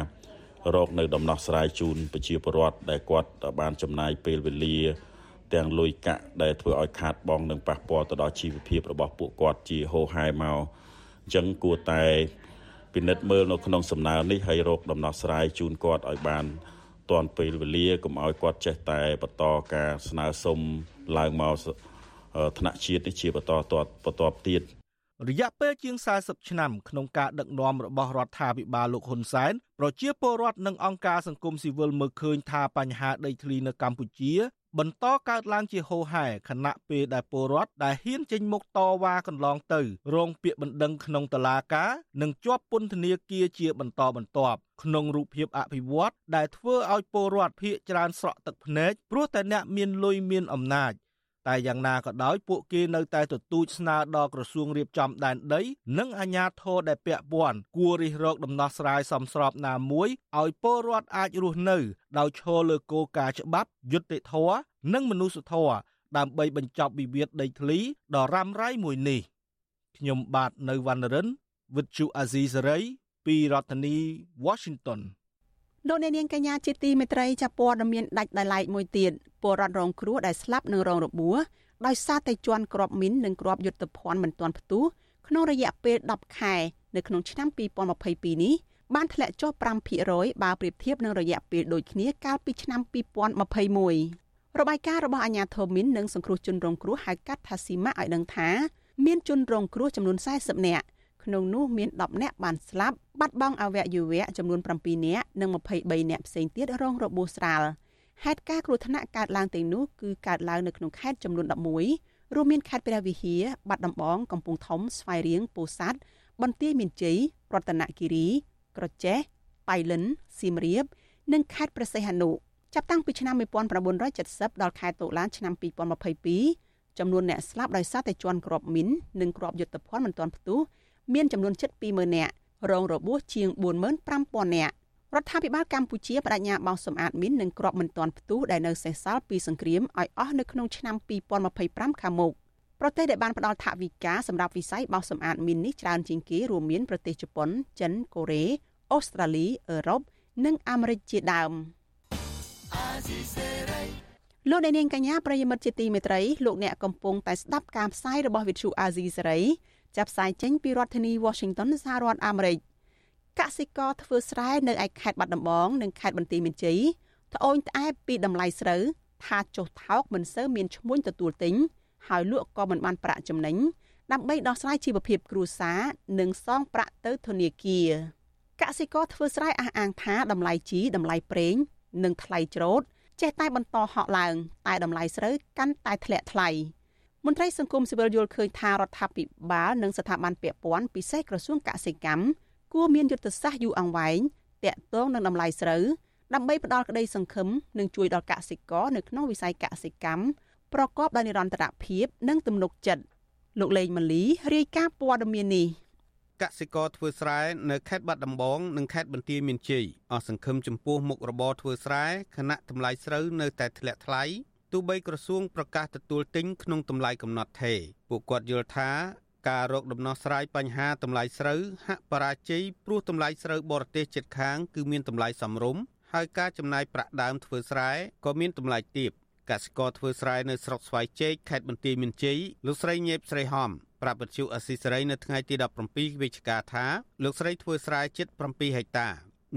រកនៅដំណោះស្រាយជូនប្រជាពលរដ្ឋដែលគាត់បានចំណាយពេលវេលា ទាំងលុយកាក់ដែលធ្វើឲ្យខាតបង់និងប៉ះពាល់ទៅដល់ជីវភាពរបស់ពួកគាត់ជាហូរហែមកអញ្ចឹងគួរតែពិនិត្យមើលនៅក្នុងសំណើនេះហើយរកដំណោះស្រាយជូនគាត់ឲ្យបានទាន់ពេលវេលាកុំឲ្យគាត់ចេះតែបន្តការស្នើសុំឡើងមកថ្នាក់ជាតិនេះជាបន្តតបន្តទៀតរយៈពេលជាង40ឆ្នាំក្នុងការដឹកនាំរបស់រដ្ឋាភិបាលលោកហ៊ុនសែនប្រជាពលរដ្ឋនិងអង្គការសង្គមស៊ីវិលមើលឃើញថាបញ្ហាដីធ្លីនៅកម្ពុជា បន្តកើតឡើងជាហូរហែខណៈពេលដែលពលរដ្ឋដែលហ៊ានចេញមុខតវ៉ាកន្លងទៅរងពាក្យបណ្ដឹងក្នុងតុលាការនិងជាប់ពន្ធនាគារជាបន្តបន្ទាប់ក្នុងរូបភាពអភិវឌ្ឍដែលធ្វើឲ្យពលរដ្ឋភៀសច្រើនស្រក់ទឹកភ្នែកព្រោះតែអ្នកមានលុយមានអំណាច តែយ៉ាងណាក៏ដោយពួកគេនៅតែទទូចស្នើដល់ក្រសួងរៀបចំដែនដី និងអាជ្ញាធរដែលពាក់ព័ន្ធគួររិះរកដំណោះស្រាយសមស្របណាមួយឲ្យពលរដ្ឋអាចរស់នៅដោយឈរលើគោលការណ៍ច្បាប់យុត្តិធម៌និងមនុស្សធម៌ដើម្បីបញ្ចប់វិវាទដីធ្លីដ៏រ៉ាំរ៉ៃមួយនេះខ្ញុំបាទនៅវណ្ណរិន With Chu Azizi Saray ពីរដ្ឋធានី Washington លោកអ្នកនាងកញ្ញាជាទីមេត្រីចាប់ព័ត៌មានដាច់ដោយឡែកមួយទៀតពលរដ្ឋរងគ្រោះដែលស្លាប់និងរងរបួសដោយសារតែជន់ក្របមីននិងក្របយុទ្ធភ័ណ្ឌមិនទាន់ផ្ទុះក្នុងរយៈពេល10ខែនៅក្នុងឆ្នាំ2022នេះបានធ្លាក់ចុះ5%បើប្រៀបធៀបនឹងរយៈពេលដូចគ្នាកាលពីឆ្នាំ2021របាយការណ៍របស់អាជ្ញាធរមីននិងសង្គ្រោះជនរងគ្រោះហៅកាត់ថាស៊ីម៉ាឲ្យដឹងថាមានជនរងគ្រោះចំនួន40នាក់ ក្នុងនោះមាន10នាក់បានស្លាប់បាត់បង់អវយវៈចំនួន7នាក់និង23នាក់ផ្សេងទៀតរងរបួសស្រាលហេតុការណ៍គ្រោះថ្នាក់កើតឡើងទាំងនោះគឺកើតឡើងនៅក្នុងខេត្តចំនួន11រួមមានខេត្តព្រះវិហារបាត់ដំបងកំពង់ធំស្វាយរៀងពោធិ៍សាត់បន្ទាយមានជ័យរតនគិរី ក្រចេះបៃលិនសៀមរាប និងខេត្តព្រះសីហនុចាប់តាំងពីឆ្នាំ1970ដល់ខែតុលាឆ្នាំ2022ចំនួនអ្នកស្លាប់ដោយសារតែជន់ក្របមីននិងក្របយុទ្ធភ័ណ្ឌមិនទាន់ផ្ទុះ មានចំនួនជិត20000នាក់រងរបួសជាង45000នាក់រដ្ឋាភិបាលកម្ពុជាបដិញ្ញាបោសសម្អាតមីននិងក្របមិនទាន់ផ្ទុះដែលនៅសេសសល់ពីសង្គ្រាមឲ្យអស់នៅក្នុងឆ្នាំ2025ខាងមុខប្រទេសដែលបានផ្ដល់ថវិកាសម្រាប់វិស័យបោសសម្អាតមីននេះច្រើនជាងគេរួមមានប្រទេសជប៉ុនចិនកូរ៉េអូស្ត្រាលីអឺរ៉ុបនិងអាមេរិកជាដើមលោកអ្នកនាងកញ្ញាប្រិយមិត្តជាទីមេត្រីលោកអ្នកកំពុងតែស្ដាប់ការផ្សាយរបស់វិទ្យុអាស៊ីសេរី ចាប់ផ្សាយចេញពីរដ្ឋធានី Washington សហរដ្ឋអាមេរិកកសិករធ្វើស្រែនៅឯខេត្តបាត់ដំបងនិងខេត្តបន្ទាយមានជ័យត្អូញត្អែពីតម្លៃស្រូវថាចុះថោកមិនសូវមានឈ្មួញទទួលទិញហើយលក់ក៏មិនបានប្រាក់ចំណេញដើម្បីដោះស្រាយជីវភាពគ្រួសារនិងសងប្រាក់ទៅធនាគារកសិករធ្វើស្រែអះអាងថាតម្លៃជីតម្លៃប្រេង និងថ្លៃច្រូតចេះតែបន្តហក់ឡើង តែតម្លៃស្រូវកាន់តែធ្លាក់ថ្លៃ មន្ត្រីសង្គមស៊ីវិលយល់ឃើញថារដ្ឋាភិបាលនិងស្ថាប័នពាក់ព័ន្ធពិសេសក្រសួងកសិកម្មគួរមានយុទ្ធសាស្ត្រយូរអង្វែងតាក់ទងនឹងតម្លៃស្រូវដើម្បីផ្ដល់ក្តីសង្ឃឹមនិងជួយដល់កសិករនៅក្នុងវិស័យកសិកម្មប្រកបដោយនិរន្តរភាពនិងទំនុកចិត្តលោកលេងម៉ាលីរាយការណ៍ព័ត៌មាននេះកសិករធ្វើស្រែនៅខេត្តបាត់ដំបងនិងខេត្តបន្ទាយមានជ័យអស់សង្ឃឹមចំពោះមុខរបរធ្វើស្រែខណៈតម្លៃស្រូវនៅតែធ្លាក់ថ្លៃ ទោះបីក្រសួងប្រកាសទទួលទិញក្នុងតម្លៃកំណត់ថេរពួកគាត់យល់ថាការរកដំណោះស្រាយបញ្ហាតម្លៃស្រូវហាក់បរាជ័យព្រោះតម្លៃស្រូវបរទេសជិតខាងគឺមានតម្លៃសមរម្យហើយការចំណាយប្រាក់ដើមធ្វើស្រែក៏មានតម្លៃទាបកសិករធ្វើស្រែនៅស្រុកស្វាយជែកខេត្តបន្ទាយមានជ័យលោកស្រីញេបស្រីហំប្រាប់វិទ្យុអស៊ីសេរីនៅថ្ងៃទី17វិច្ឆិកាថាលោកស្រីធ្វើស្រែជិត7ហិកតា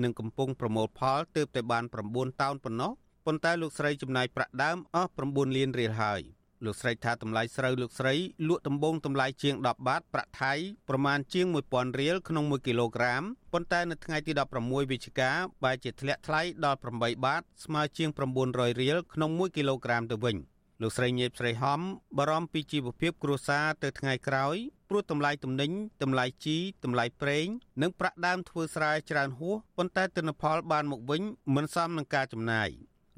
និងកំពុងប្រមូលផលទើបតែបាន9តោនប៉ុណ្ណោះ ប៉ុន្តែលោកស្រីចំណាយប្រាក់ដើមអស់9លានរៀលហើយលោកស្រីថាតម្លៃស្រូវលោកស្រីលក់ដំបងតម្លៃជាង10បាតប្រាក់ថៃប្រមាណជាង1000រៀលក្នុង1គីឡូក្រាមប៉ុន្តែនៅថ្ងៃទី16វិច្ឆិកាបែរជាធ្លាក់ថ្លៃដល់8បាតស្មើជាង900រៀលក្នុង1គីឡូក្រាមទៅវិញលោកស្រីញេបស្រីហំបារម្ភពីជីវភាពគ្រួសារទៅថ្ងៃក្រោយព្រោះតម្លៃទំនិញតម្លៃជីតម្លៃប្រេងនិងប្រាក់ដើមធ្វើស្រែច្រើនហួសប៉ុន្តែទិន្នផលបានមកវិញមិនសមនឹងការចំណាយ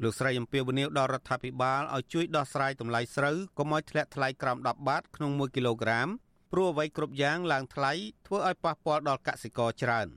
លោកស្រីអំពាវនាវដល់រដ្ឋាភិបាលឲ្យជួយដោះស្រាយតម្លៃស្រូវកុំឲ្យធ្លាក់ថ្លៃក្រោម10បាតក្នុង1គីឡូក្រាមព្រោះអ្វីគ្រប់យ៉ាងឡើងថ្លៃធ្វើឲ្យប៉ះពាល់ដល់កសិករច្រើន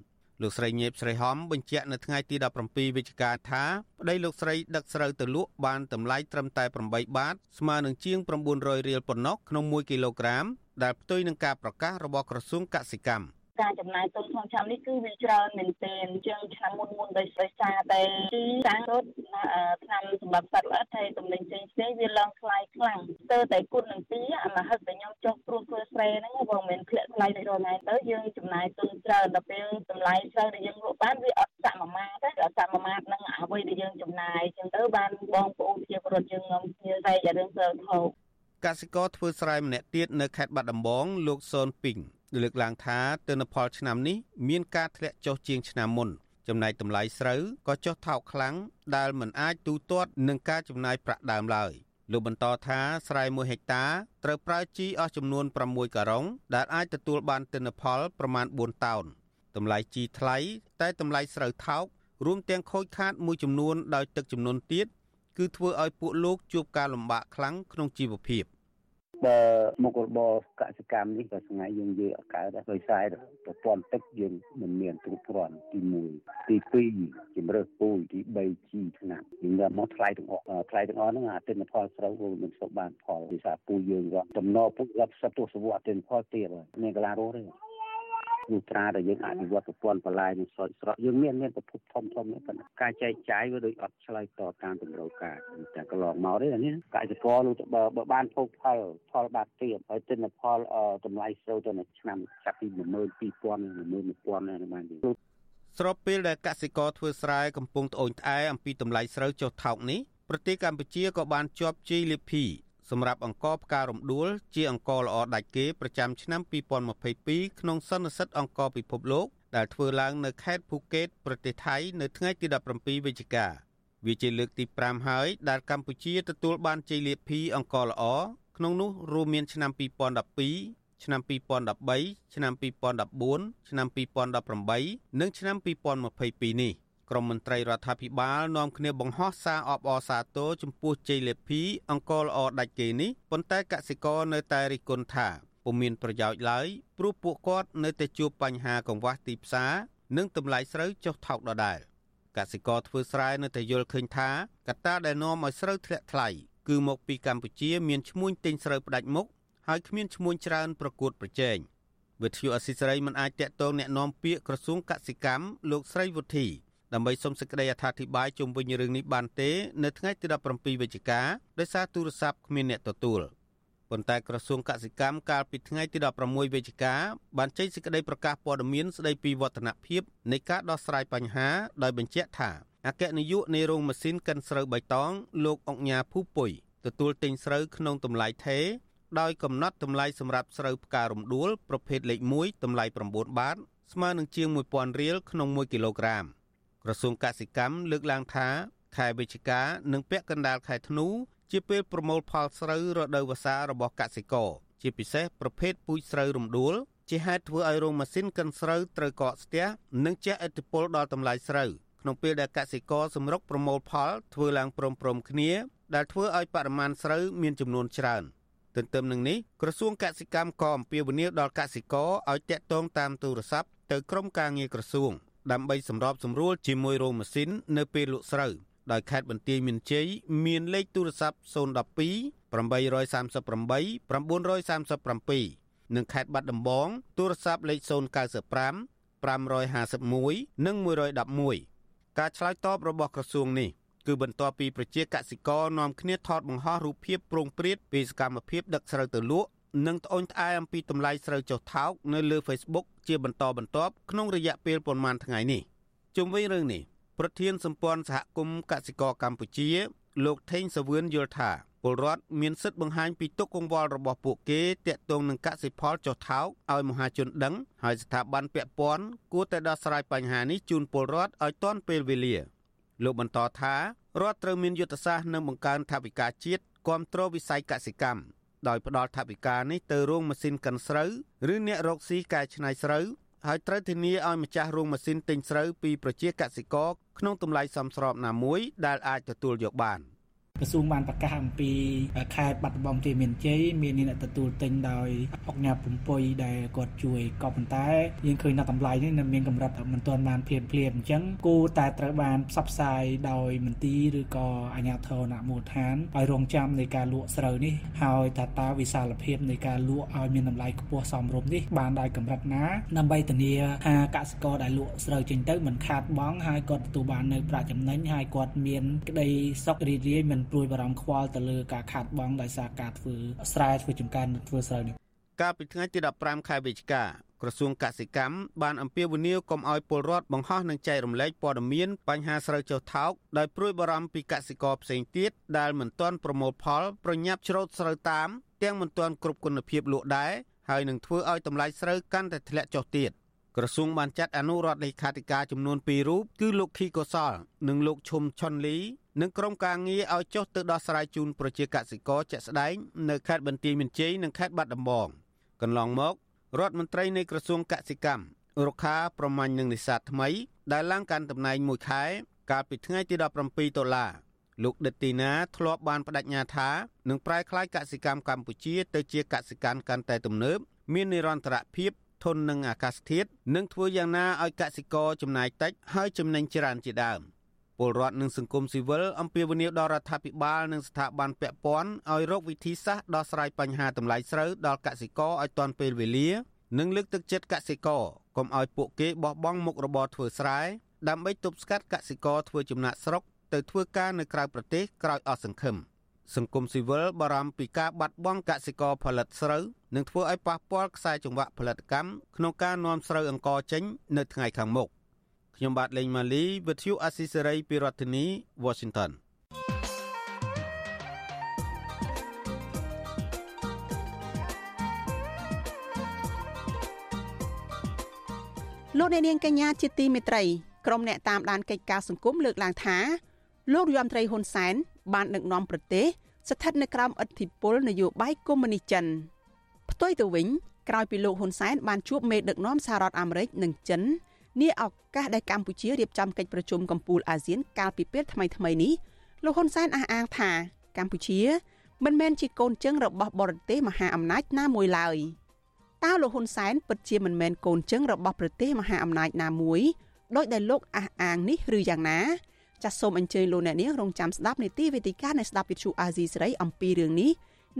លោកស្រីញេបស្រីហំបញ្ជាក់នៅថ្ងៃទី17វិច្ឆិកាថាប្តីលោកស្រីដឹកស្រូវទៅលក់បានតម្លៃត្រឹមតែ8បាតស្មើនឹងជាង900រៀលប៉ុណ្ណោះក្នុង1គីឡូក្រាមដែលផ្ទុយនឹងការប្រកាសរបស់ក្រសួងកសិកម្ម ការចំណាយទុនក្នុងឆ្នាំនេះគឺវាច្រើនមែនទែនជាងឆ្នាំមុនមុនដោយសារតែទីតាំងរត់ឆ្នាំសម្រាប់សត្វល្អិតហើយតំណែងផ្សេងផ្សេងវាឡើងថ្លៃខ្លាំងទៅតែគុណនឹងទីអាមហឹកតែខ្ញុំចុះព្រោះធ្វើស្រែហ្នឹងបងមិនធ្លាក់ថ្លៃទៅរណាទៅយើងចំណាយទុនច្រើនដល់ពេលតម្លៃស្រូវដែលយើងលក់បានវាអត់សមមាត្រទេអត់សមមាត្រនឹងអ្វីដែលយើងចំណាយចឹងទៅបានបងប្អូនជាពលរដ្ឋយើងងំគ្នាតែរឿងសើថោកសិករធ្វើស្រែម្នាក់ទៀតនៅខេត្តបាត់ដំបងលោកសូនពីង លើកឡើងថាទិន្នផលឆ្នាំនេះមានការធ្លាក់ចុះជាងឆ្នាំមុនចំណែកតម្លៃស្រូវក៏ចុះថោកខ្លាំងដែលមិនអាចទូទាត់នឹងការចំណាយប្រាក់ដើមឡើយលោកបន្តថាស្រែ1ហិកតាត្រូវប្រើជីអស់ចំនួន6ការុងដែលអាចទទួលបានទិន្នផលប្រមាណ4តោនតម្លៃជីថ្លៃតែតម្លៃស្រូវថោករួមទាំងខូចខាតមួយចំនួនដោយទឹកចំនួនទៀតគឺធ្វើឲ្យពួកលោកជួបការលំបាកខ្លាំងក្នុងជីវភាព។ បើមុខរបរកសិកម្មនេះក៏ថ្ងៃយើងនិយាយអត់កើតដែរដោយសារប្រព័ន្ធទឹកយើងមិនមានគ្រប់គ្រាន់ទី1ទី2ជំរើសពូជទី3ជីថ្នាំយើងយកមកថ្លៃទាំងអស់ថ្លៃទាំងអស់ហ្នឹងអាទិន្នផលស្រូវវាមិនសូវបានផលដោយសារពូជយើងរត់តំណពូជរាប់សិបទសវត្សរ៍អទិន្នផលទៀតហើយមានកន្លះរស់ទេ លុះត្រាដែលយើងអភិវឌ្ឍប្រព័ន្ធបន្លាយនិងស្រោចស្រពយើងមានមានប្រភពធំធំនេះប៉ុន្តែការចែកចាយវាដូចអត់ឆ្លើយតបតាមតម្រូវការតែកន្លងមកទេអានេះកសិករលុះបើបើបានភោគផលផលបាត់ទៀតហើយទិន្នផលតម្លៃស្រូវទៅនៅឆ្នាំចាប់ពី12000 11000ណាបានទេស្របពេលដែលកសិករធ្វើស្រែកំពុងត្អូញត្អែអំពីតម្លៃស្រូវចុះថោកនេះប្រទេសកម្ពុជាក៏បានជាប់ជ័យលាភី សម្រាប់អង្គផ្ការរំដួលជាអង្គល្អដាច់គេប្រចាំឆ្នាំ2022ក្នុងសន្និសីទអង្គពិភពលោកដែលធ្វើឡើងនៅខេត្តភូកេតប្រទេសថៃនៅថ្ងៃទី17វិច្ឆិកាវាជាលើកទី5ហើយដែលកម្ពុជាទទួលបានជ័យលាភីអង្គល្អក្នុងនោះរួមមានឆ្នាំ2012ឆ្នាំ2013ឆ្នាំ2014ឆ្នាំ2018និងឆ្នាំ2022នេះ ក្រុមមន្ត្រីរដ្ឋាភិបាលនាំគ្នាបង្ហោះសារអបអរសាទរចំពោះជ័យលាភីអង្គល្អដាច់គេនេះប៉ុន្តែកសិករនៅតែរិះគន់ថាពុំមានប្រយោជន៍ឡើយព្រោះពួកគាត់នៅតែជួបបញ្ហាកង្វះទីផ្សារនិងតម្លៃស្រូវចុះថោកដដែលកសិករធ្វើស្រែនៅតែយល់ឃើញថាកត្តាដែលនាំឲ្យស្រូវធ្លាក់ថ្លៃគឺមកពីកម្ពុជាមានឈ្មួញទិញស្រូវផ្ដាច់មុខហើយគ្មានឈ្មួញច្រើនប្រកួតប្រជែងវិទ្យុអស៊ីសេរីមិនអាចតាក់ទងแนะនាំពាក្យក្រសួងកសិកម្មលោកស្រីវុធី ដើម្បីសូមសេចក្តីអធិប្បាយជុំវិញរឿងនេះបានទេ នៅថ្ងៃទី17វិច្ឆិកាដោយសារទូរស័ព្ទគ្មានអ្នកទទួលប៉ុន្តែក្រសួងកសិកម្មកាលពីថ្ងៃទី16វិច្ឆិកាបានចេញសេចក្តីប្រកាសព័ត៌មានស្តីពីវឌ្ឍនភាពនៃការដោះស្រាយបញ្ហាដោយបញ្ជាក់ថាអគ្គនាយកនៃរោងម៉ាស៊ីនកិនស្រូវបៃតងលោកអុកញ៉ាភូពុយទទួលទិញស្រូវក្នុងតម្លៃថេរដោយកំណត់តម្លៃសម្រាប់ស្រូវផ្ការំដួលប្រភេទលេខ1តម្លៃ9បាតស្មើនឹងជាង1000រៀលក្នុង1គីឡូក្រាម ក្រសួងកសិកម្មលើកឡើងថាខែវិច្ឆិកានិងពាក់កណ្ដាលខែធ្នូជាពេលប្រមូលផលស្រូវរដូវវស្សារបស់កសិករជាពិសេសប្រភេទពូជស្រូវរំដួលជាហេតុធ្វើឲ្យរោងម៉ាស៊ីនកិនស្រូវត្រូវកកស្ទះនិងជះឥទ្ធិពលដល់តម្លៃស្រូវក្នុងពេលដែលកសិករសម្រុកប្រមូលផលធ្វើឡើងព្រមព្រំគ្នា ដែលធ្វើឲ្យបរិមាណស្រូវមានចំនួនច្រើនទន្ទឹមនឹងនេះក្រសួងកសិកម្មក៏អំពាវនាវដល់កសិករឲ្យតាក់ទងតាមទូរស័ព្ទទៅក្រុមការងារក្រសួង ដើម្បីសម្របសម្រួលជាមួយរោងម៉ាស៊ីននៅពេលលក់ស្រូវដោយខេត្តបន្ទាយមានជ័យមានលេខទូរស័ព្ទ012 838 937និងខេត្តបាត់ដំបងទូរស័ព្ទលេខ095 551និង111ការឆ្លើយតបរបស់ក្រសួងនេះគឺបន្ទាប់ពីប្រជាកសិករនាំគ្នាថតបង្ហោះរូបភាពប្រងព្រាតពីសកម្មភាពដឹកស្រូវទៅលក់និងត្អូញត្អែអំពីតម្លៃស្រូវចុះថោកនៅលើ Facebook ជាបន្តបន្ទាប់ក្នុងរយៈពេលប្រមាណថ្ងៃនេះជុំវិញរឿងនេះប្រធានសម្ព័ន្ធសហគមន៍កសិករកម្ពុជា លោកថេងសាវឿនយល់ថាពលរដ្ឋមានសិទ្ធិបង្ហាញពីទុកកង្វល់របស់ពួកគេទាក់ទងនឹងកសិផលចុះថោកឲ្យមហាជនដឹងហើយស្ថាប័នពាក់ព័ន្ធគួរតែដោះស្រាយបញ្ហានេះជូនពលរដ្ឋឲ្យទាន់ពេលវេលា លោកបន្តថារដ្ឋត្រូវមានយុទ្ធសាស្ត្រនិងបង្កើនថវិកាជាតិគ្រប់គ្រងវិស័យកសិកម្ម ដោយផ្ដល់ថវិកានេះទៅរោងម៉ាស៊ីនកិនស្រូវឬអ្នករកស៊ីកែច្នៃស្រូវហើយត្រូវធានាឲ្យម្ចាស់រោងម៉ាស៊ីនទិញស្រូវពីប្រជាកសិករក្នុងតម្លៃសមស្របណាមួយដែលអាចទទួលយកបាន។ ក្រសួងបានប្រកាសអំពីខេត្តបាត់ដំបងជាមានជ័យមានអ្នកទទួលទិញដោយអង្គការពំពុយដែលគាត់ជួយក៏ប៉ុន្តែយើងឃើញថាតម្លៃនេះនៅមានកម្រិតមិនទាន់បានភ្លាមភ្លាមអញ្ចឹងគួរតែត្រូវបានផ្សព្វផ្សាយដោយមន្ទីរឬក៏អាជ្ញាធរណមូលដ្ឋានឲ្យរងចាំនៃការលក់ស្រូវនេះហើយតើតើវិសាលភាពនៃការលក់ឲ្យមានតម្លៃខ្ពស់សមរម្យនេះបានដោយកម្រិតណាដើម្បីធានាថាកសិករដែលលក់ស្រូវចេញទៅមិនខាតបង់ហើយគាត់ទទួលបាននៅប្រាក់ចំណេញហើយគាត់មានក្តីសុខរីករាយមិនព្រួយបារម្ភខ្វល់ទៅលើការខាតបង់ដោយសារការធ្វើស្រែធ្វើចម្ការធ្វើស្រូវនេះកាលពីថ្ងៃទី15ខែវិច្ឆិកាក្រសួងកសិកម្មបានអំពាវនាវកុំឲ្យពលរដ្ឋបង្ហោះនិងចែករំលែកព័ត៌មានបញ្ហាស្រូវចុះថោកដោយព្រួយបារម្ភពីកសិករផ្សេងទៀតដែលមិនទាន់ប្រមូលផលប្រញាប់ច្រូតស្រូវតាមទាំងមិនទាន់គ្រប់គុណភាពលក់ដែរហើយនឹងធ្វើឲ្យតម្លៃស្រូវកាន់តែធ្លាក់ចុះទៀតក្រសួងបានចាត់អនុរដ្ឋលេខាធិការចំនួន2រូបគឺលោកខីកុសល និងលោកឈុំឆុនលី និងក្រុមការងារឲ្យចុះទៅដោះស្រាយជូនប្រជាកសិករជាក់ស្ដែងនៅខេត្តបន្ទាយមានជ័យនិងខេត្តបាត់ដំបងកន្លងមករដ្ឋមន្ត្រីនៃក្រសួងកសិកម្មរុក្ខាប្រមាញ់និងនេសាទថ្មី ដែលឡើងកាន់តំណែងមួយខែ កាលពីថ្ងៃទី17ដុល្លារលោកដិតទីណាធ្លាប់បានបដិញ្ញាថានឹងប្រែក្លាយកសិកម្មកម្ពុជាទៅជាកសិកម្មកាន់តែទំនើបមាននិរន្តរភាពធន់នឹងអាកាសធាតុនិងធ្វើយ៉ាងណាឲ្យកសិករចំណាយតិចហើយចំណេញច្រើនជាដើម ពលរដ្ឋនិងសង្គមស៊ីវិលអំពាវនាវដល់រដ្ឋាភិបាលនិងស្ថាប័នពាក់ព័ន្ធឲ្យរកវិធីសាស្ត្រដោះស្រាយបញ្ហាតម្លៃស្រូវដល់កសិករឲ្យទាន់ពេលវេលា និងលើកទឹកចិត្តកសិករកុំឲ្យពួកគេបោះបង់មុខរបរធ្វើស្រែដើម្បីទប់ស្កាត់កសិករធ្វើចំណាក់ស្រុកទៅធ្វើការនៅក្រៅប្រទេសក្រោយអស់សង្ឃឹម។សង្គមស៊ីវិលបារម្ភពីការបាត់បង់កសិករផលិតស្រូវនិងធ្វើឲ្យប៉ះពាល់ខ្សែចង្វាក់ផលិតកម្មក្នុងការនាំស្រូវអង្ករចេញនៅថ្ងៃខាងមុខ ខ្ញុំបាទលេងម៉ាលីវិទ្យុអាស៊ីសេរីពីរដ្ឋធានី Washington លោកអ្នកនាងកញ្ញាជាទីមេត្រីក្រុមអ្នកតាមដានកិច្ចការសង្គមលើកឡើងថាលោករដ្ឋមន្ត្រីហ៊ុនសែនបានដឹកនាំប្រទេសស្ថិតនៅក្រោមឥទ្ធិពលនយោបាយកុម្មុយនីសចិនផ្ទុយទៅវិញក្រោយពីលោកហ៊ុនសែនបានជួបមេដឹកនាំសហរដ្ឋអាមេរិកនិងចិន នាឱកាសដែលកម្ពុជារៀបចំកិច្ចប្រជុំកំពូលអាស៊ានកាលពីពេលថ្មីៗនេះលោកហ៊ុនសែនអះអាងថាកម្ពុជាមិនមែនជាកូនជើងរបស់បរទេសមហាអំណាចណាមួយឡើយតើលោកហ៊ុនសែនពិតជាមិនមែនកូនជើងរបស់ប្រទេសមហាអំណាចណាមួយដោយដែលលោកអះអាងនេះឬយ៉ាងណាចាសសូមអញ្ជើញលោកអ្នកនាងរងចាំស្ដាប់នីតិវេទិកានៃស្ដាប់វិទ្យុអាស៊ីសេរីអំពីរឿងនេះ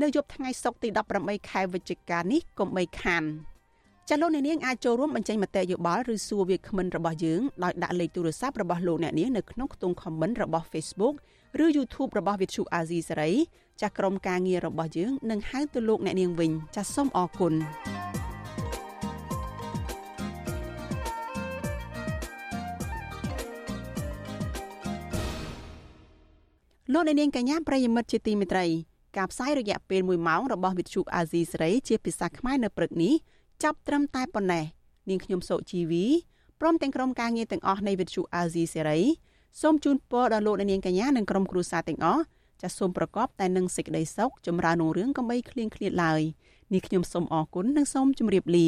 នៅយប់ថ្ងៃសុក្រទី18ខែវិច្ឆិកានេះកុំបីខាន ចាលោកអ្នកនាងអាចចូលរួមបញ្ចេញមតិយោបល់ឬសួរវាគ្មិនរបស់យើងដោយដាក់លេខទូរស័ព្ទរបស់លោកអ្នកនាងនៅក្នុងខ្ទង់ comment របស់ Facebook ឬ YouTube របស់វិទ្យុអាស៊ីសេរីចាស់ក្រុមការងាររបស់យើងនឹងហៅទៅលោកអ្នកនាងវិញចាសសូមអរគុណលោកអ្នកនាងកញ្ញាប្រិយមិត្តជាទីមេត្រីការផ្សាយរយៈពេល1ម៉ោងរបស់វិទ្យុអាស៊ីសេរីជាភាសាខ្មែរនៅព្រឹកនេះ ចាប់ត្រឹមតែប៉ុណ្ណេះនាងខ្ញុំសុជីវីព្រមទាំងក្រុមការងារទាំងអស់នៃវិទ្យុអាស៊ីសេរីសូមជូនពរដល់លោកអ្នកនាងកញ្ញានិងក្រុមគ្រួសារទាំងអស់ចាសសូមប្រកបតែនឹងសេចក្តីសុខចម្រើនរុងរឿងកំបីគ្លៀងគ្លាតឡើយនេះខ្ញុំសូមអរគុណនិងសូមជម្រាបលា